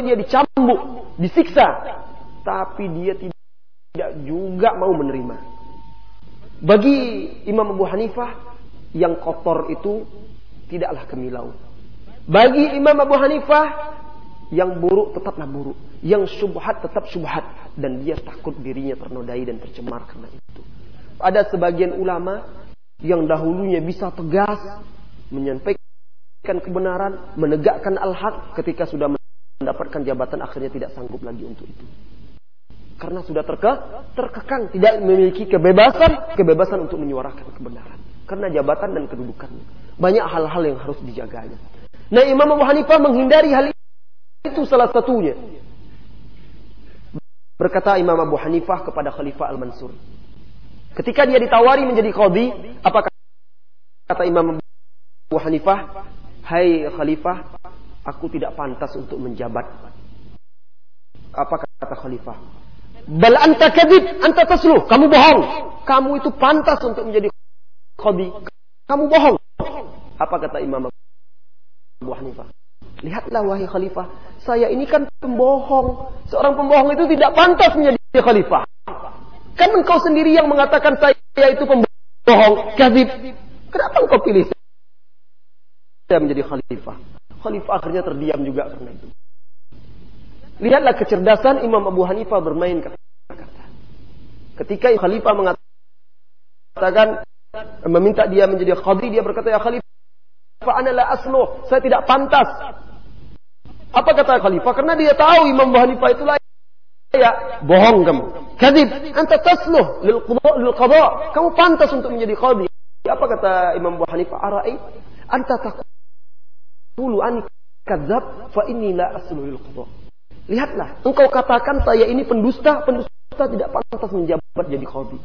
Speaker 1: dia dicambuk, disiksa. Tapi dia tidak juga mau menerima. Bagi Imam Abu Hanifah yang kotor itu tidaklah kemilau. Bagi Imam Abu Hanifah, yang buruk tetaplah buruk. Yang syubhat tetap syubhat. Dan dia takut dirinya ternodai dan tercemar karena itu. Ada sebagian ulama yang dahulunya bisa tegas menyampaikan kebenaran, menegakkan al-haq ketika sudah mendapatkan jabatan akhirnya tidak sanggup lagi untuk itu. Karena sudah terke, terkekang, tidak memiliki kebebasan, kebebasan untuk menyuarakan kebenaran karena jabatan dan kedudukannya. Banyak hal-hal yang harus dijaganya. Nah Imam Abu Hanifah menghindari hal itu salah satunya. Berkata Imam Abu Hanifah kepada Khalifah Al-Mansur. Ketika dia ditawari menjadi qadhi, apa kata Imam Abu Hanifah? Hai Khalifah, aku tidak pantas untuk menjabat. Apa kata Khalifah? Bal anta kadib, anta tasluh. Kamu bohong. Kamu itu pantas untuk menjadi Khodi, kamu bohong. Apa kata Imam Abu Hanifah? Lihatlah wahai khalifah, saya ini kan pembohong. Seorang pembohong itu tidak pantas menjadi khalifah. Kan engkau sendiri yang mengatakan saya itu pembohong, kadib. Kenapa engkau pilih saya menjadi khalifah? Khalifah akhirnya terdiam juga karena itu. Lihatlah kecerdasan Imam Abu Hanifah bermain kata-kata. Ketika khalifah mengatakan meminta dia menjadi khadri, dia berkata, Ya khalifah, ana la asluh. Saya tidak pantas. Apa kata khalifah? Karena dia tahu Imam Abu Hanifah itu ya bohong kamu. Kadib, anta tasluh lil qada lil. Kamu pantas untuk menjadi qadhi. Apa kata Imam Abu Hanifah? Arai anta taqulu an kadzab fa inni la asluh lil qada. Lihatlah, engkau katakan saya ini pendusta, pendusta tidak pantas menjabat jadi qadhi.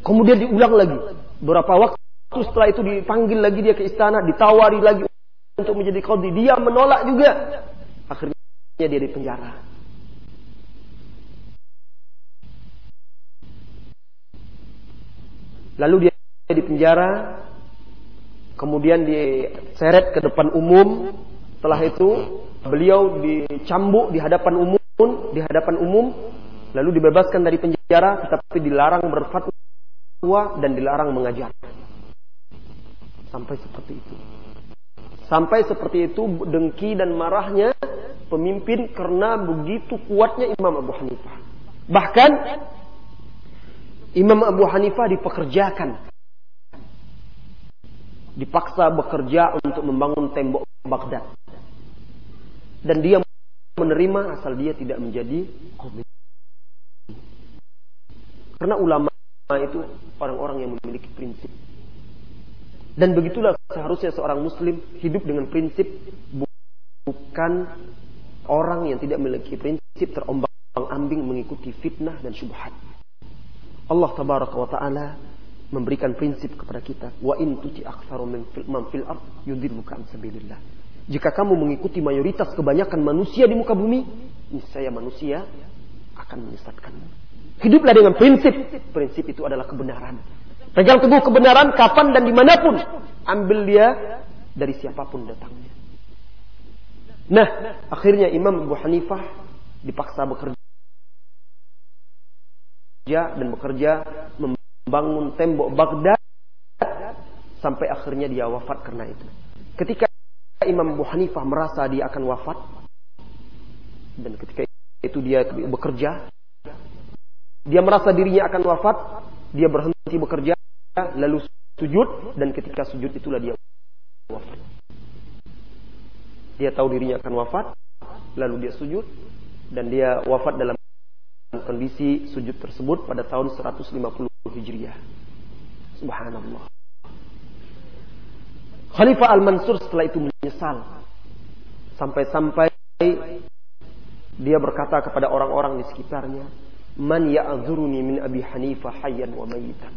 Speaker 1: Kemudian diulang lagi. Berapa waktu setelah itu dipanggil lagi dia ke istana, ditawari lagi untuk menjadi qadhi. Dia menolak juga. Akhirnya dia di penjara. Lalu dia di penjara, kemudian diseret ke depan umum. Setelah itu beliau dicambuk di hadapan umum, di hadapan umum, lalu dibebaskan dari penjara, tetapi dilarang berfatwa dan dilarang mengajar. Sampai seperti itu. Sampai seperti itu dengki dan marahnya pemimpin karena begitu kuatnya Imam Abu Hanifah. Bahkan Imam Abu Hanifah dipekerjakan. Dipaksa bekerja untuk membangun tembok Baghdad. Dan dia menerima asal dia tidak menjadi komitmen. Karena ulama itu orang-orang yang memiliki prinsip. Dan begitulah seharusnya seorang muslim hidup dengan prinsip bukan orang yang tidak memiliki prinsip terombang-ambing mengikuti fitnah dan syubhat. Allah tabaraka wa taala memberikan prinsip kepada kita wa in tuti aktsaru min fil ard yudilluka an sabilillah. Jika kamu mengikuti mayoritas kebanyakan manusia di muka bumi, niscaya manusia akan menyesatkanmu. Hiduplah dengan prinsip. Prinsip itu adalah kebenaran. Pegang teguh kebenaran kapan dan di mana pun. Ambil dia dari siapa pun datangnya. Nah, akhirnya Imam Abu Hanifah dipaksa bekerja dan bekerja membangun tembok Baghdad sampai akhirnya dia wafat karena itu. Ketika Imam Abu Hanifah merasa dia akan wafat dan ketika itu dia bekerja dia merasa dirinya akan wafat dia berhenti bekerja lalu sujud dan ketika sujud itulah dia wafat. Dia tahu dirinya akan wafat, lalu dia sujud dan dia wafat dalam kondisi sujud tersebut pada tahun 150 Hijriah. Subhanallah. Khalifah Al-Mansur setelah itu menyesal. Sampai-sampai dia berkata kepada orang-orang di sekitarnya, "Man ya'dzuruni min Abi Hanifah hayyan wa mayitan?"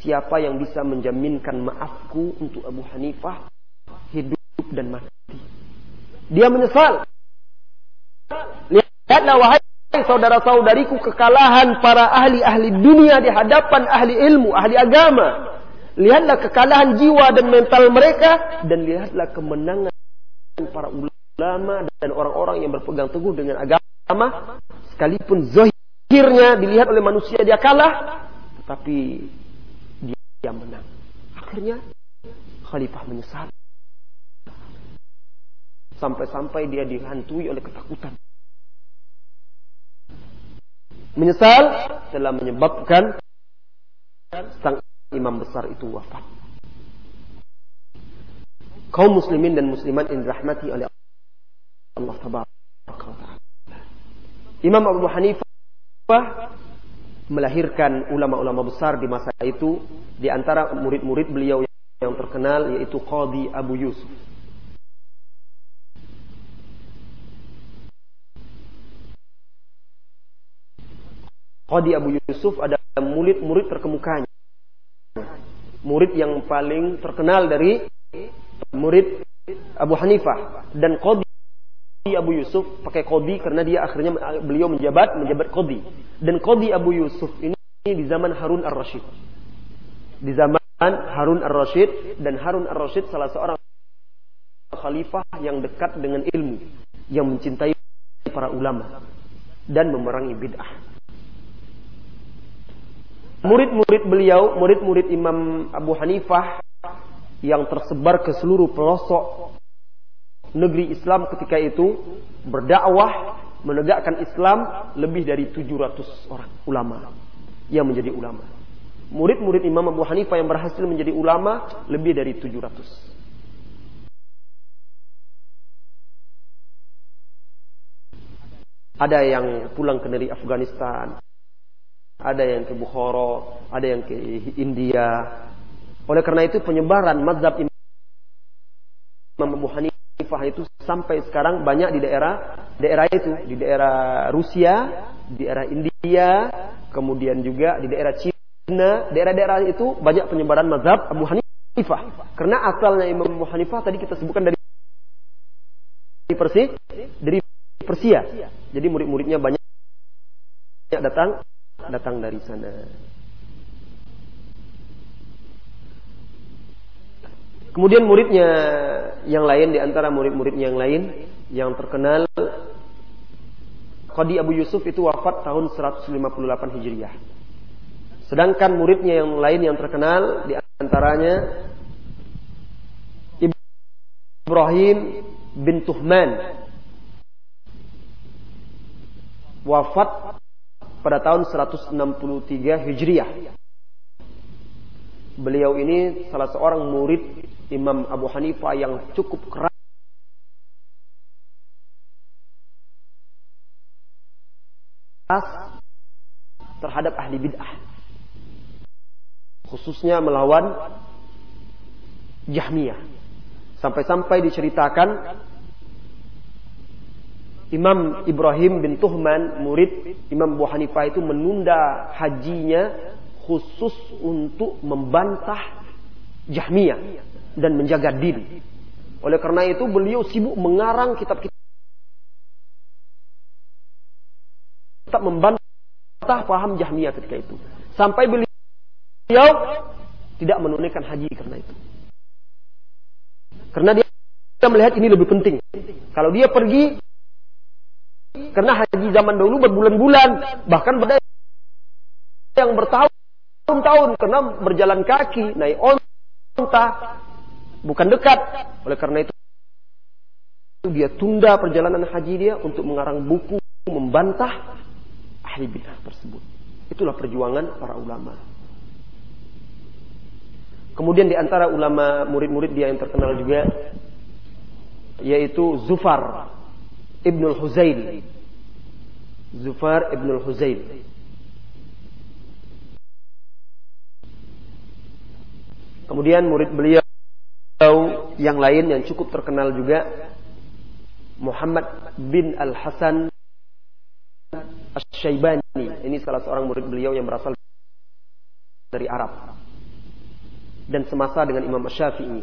Speaker 1: Siapa yang bisa menjaminkan maafku untuk Abu Hanifah hidup dan mati? Dia menyesal. Lihatlah wahai saudara-saudariku kekalahan para ahli-ahli dunia di hadapan ahli ilmu, ahli agama. Lihatlah kekalahan jiwa dan mental mereka dan lihatlah kemenangan para ulama dan orang-orang yang berpegang teguh dengan agama sekalipun zahirnya dilihat oleh manusia dia kalah tetapi yang menang. Akhirnya khalifah menyesal. Sampai-sampai dia dihantui oleh ketakutan. Menyesal telah menyebabkan sang imam besar itu wafat. Kaum muslimin dan muslimat yang dirahmati oleh Allah Taala. Imam Abu Hanifah melahirkan ulama-ulama besar di masa itu di antara murid-murid beliau yang terkenal yaitu Qadi Abu Yusuf. Qadi Abu Yusuf adalah murid-murid terkemukanya. Murid yang paling terkenal dari murid Abu Hanifah. Dan Qadi Abu Yusuf pakai kodi karena dia akhirnya beliau menjabat menjabat kodi dan kodi Abu Yusuf ini di zaman Harun ar-Rasyid di zaman Harun ar-Rasyid dan Harun ar-Rasyid salah seorang khalifah yang dekat dengan ilmu yang mencintai para ulama dan memerangi bid'ah murid-murid beliau murid-murid Imam Abu Hanifah yang tersebar ke seluruh pelosok negeri Islam ketika itu berdakwah menegakkan Islam lebih dari 700 orang ulama yang menjadi ulama. Murid-murid Imam Abu Hanifah yang berhasil menjadi ulama lebih dari 700. Ada yang pulang ke negeri Afghanistan, ada yang ke Bukhara, ada yang ke India. Oleh karena itu penyebaran mazhab Imam Abu Hanifah itu sampai sekarang banyak di daerah daerah itu, di daerah Rusia, di daerah India, kemudian juga di daerah Cina daerah-daerah itu banyak penyebaran mazhab Abu Hanifah. Karena asalnya Imam Abu Hanifah tadi kita sebutkan dari Persia, dari Persia. Jadi murid-muridnya banyak datang datang dari sana. Kemudian muridnya yang lain di antara murid-muridnya yang lain yang terkenal Qadi Abu Yusuf itu wafat tahun 158 Hijriah. Sedangkan muridnya yang lain yang terkenal di antaranya Ibrahim bin Tuhman wafat pada tahun 163 Hijriah. Beliau ini salah seorang murid Imam Abu Hanifah yang cukup keras terhadap ahli bid'ah. Khususnya melawan Jahmiyah. Sampai-sampai diceritakan Imam Ibrahim bin Tuhman, murid Imam Abu Hanifah itu menunda hajinya khusus untuk membantah Jahmiyah dan menjaga diri. Oleh karena itu beliau sibuk mengarang kitab-kitab membantah paham Jahmiyah ketika itu. Sampai beliau tidak menunaikan haji karena itu. Karena dia melihat ini lebih penting. Kalau dia pergi karena haji zaman dulu berbulan-bulan, bahkan pada yang bertahun-tahun karena berjalan kaki, naik onta, bukan dekat. Oleh karena itu dia tunda perjalanan haji dia untuk mengarang buku membantah ahli bidah tersebut. Itulah perjuangan para ulama. Kemudian di antara ulama murid-murid dia yang terkenal juga yaitu Zufar Ibnul Huzail. Zufar Ibnul Huzail. Kemudian murid beliau yang lain yang cukup terkenal juga Muhammad bin Al Hasan Asy-Syaibani. Ini salah seorang murid beliau yang berasal dari Arab. Dan semasa dengan Imam Syafi'i.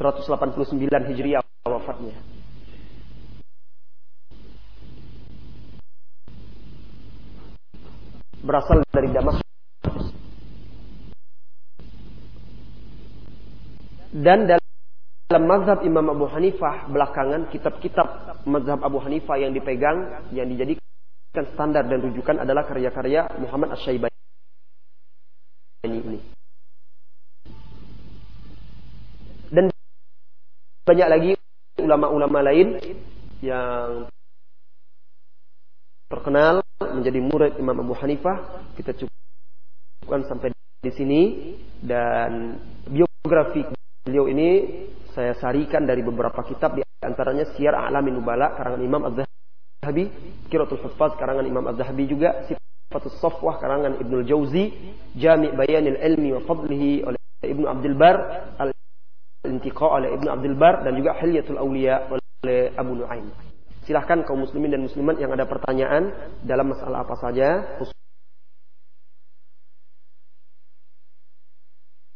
Speaker 1: 189 Hijriah wafatnya. Berasal dari Damaskus Dan dalam mazhab Imam Abu Hanifah belakangan kitab-kitab mazhab Abu Hanifah yang dipegang yang dijadikan standar dan rujukan adalah karya-karya Muhammad Asy-Syaibani ini. Dan banyak lagi ulama-ulama lain yang terkenal menjadi murid Imam Abu Hanifah. Kita cukupkan sampai di sini. Dan biografi Beliau ini saya sarikan dari beberapa kitab. Di antaranya Syiar A'lamin Nubala karangan Imam Az-Zahabi, Qiratul Huffaz karangan Imam Az-Zahabi juga, Sifatus Safwah karangan Ibnu Jauzi, Jami' Bayanil Ilmi wa Fadlihi oleh Ibnu Abdul Bar, Al-Intiqa oleh Ibnu Abdul Bar. Dan juga Hilyatul Auliya oleh Abu Nuaim. Silahkan kaum muslimin dan muslimat yang ada pertanyaan dalam masalah apa saja,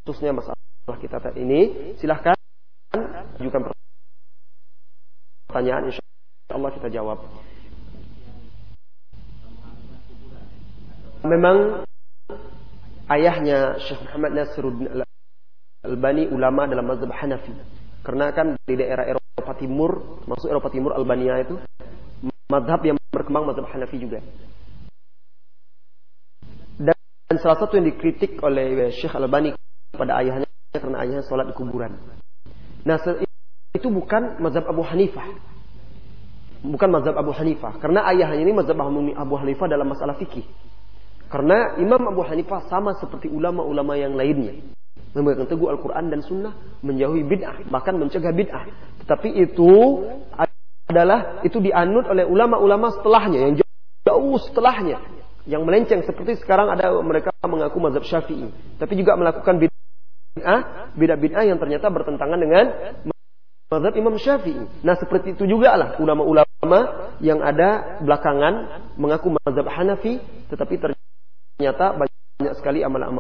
Speaker 1: khususnya masalah kita ini silahkan ajukan pertanyaan insya Allah kita jawab. Memang ayahnya Syekh Muhammad Nasiruddin Albani ulama dalam mazhab Hanafi. Karena kan di daerah Eropa Timur masuk Eropa Timur Albania itu mazhab yang berkembang mazhab Hanafi juga dan salah satu yang dikritik oleh Syekh Albani pada ayahnya karena ayahnya sholat di kuburan. Nah itu bukan mazhab Abu Hanifah. Bukan mazhab Abu Hanifah. Karena ayahnya ini mazhab Abu Hanifah dalam masalah fikih. Karena Imam Abu Hanifah sama seperti ulama-ulama yang lainnya. Memegang teguh Al-Quran dan Sunnah. Menjauhi bid'ah. Bahkan mencegah bid'ah. Tetapi itu adalah itu dianut oleh ulama-ulama setelahnya. Yang jauh setelahnya. Yang melenceng seperti sekarang ada mereka mengaku mazhab syafi'i. Tapi juga melakukan bid'ah bid'ah, bid'ah bid'ah yang ternyata bertentangan dengan mazhab Imam Syafi'i. Nah, seperti itu juga lah ulama-ulama yang ada belakangan mengaku mazhab Hanafi tetapi ternyata banyak sekali amalan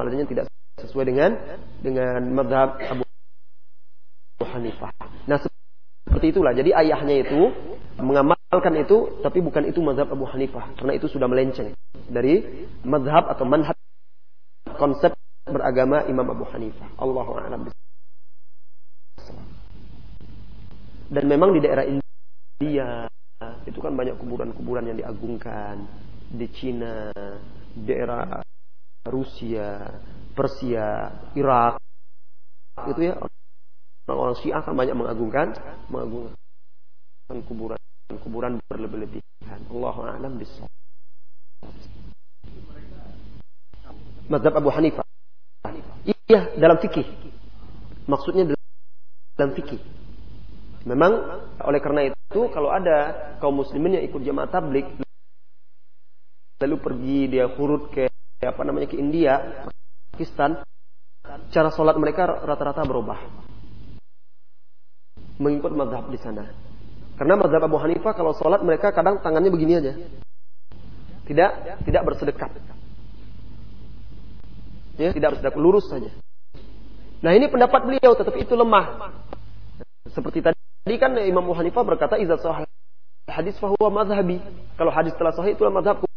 Speaker 1: amalannya tidak sesuai dengan dengan madhab Abu Hanifah. Nah seperti itulah. Jadi ayahnya itu mengamalkan itu, tapi bukan itu madhab Abu Hanifah, karena itu sudah melenceng dari madhab atau manhaj konsep beragama Imam Abu Hanifah. Allahu a'lam. Dan memang di daerah India itu kan banyak kuburan-kuburan yang diagungkan di Cina, daerah Rusia, Persia, Irak, itu ya orang-orang Syiah kan banyak mengagungkan, mengagungkan kuburan kuburan berlebih-lebihan. Allah a'lam bishawab. Mazhab Abu Hanifah. Iya, dalam fikih. Maksudnya dalam fikih. Memang oleh karena itu kalau ada kaum muslimin yang ikut jamaah tablik lalu pergi dia hurut ke apa namanya ke India, Pakistan, cara sholat mereka rata-rata berubah. Mengikut mazhab di sana. Karena mazhab Abu Hanifah kalau sholat mereka kadang tangannya begini aja. Tidak tidak bersedekap. Ya, tidak bersedekap lurus saja. Nah ini pendapat beliau tetapi itu lemah. Seperti tadi kan Imam Abu Hanifah berkata iza sahih hadis fahuwa madhabi. Kalau hadis telah sahih itulah madhabku.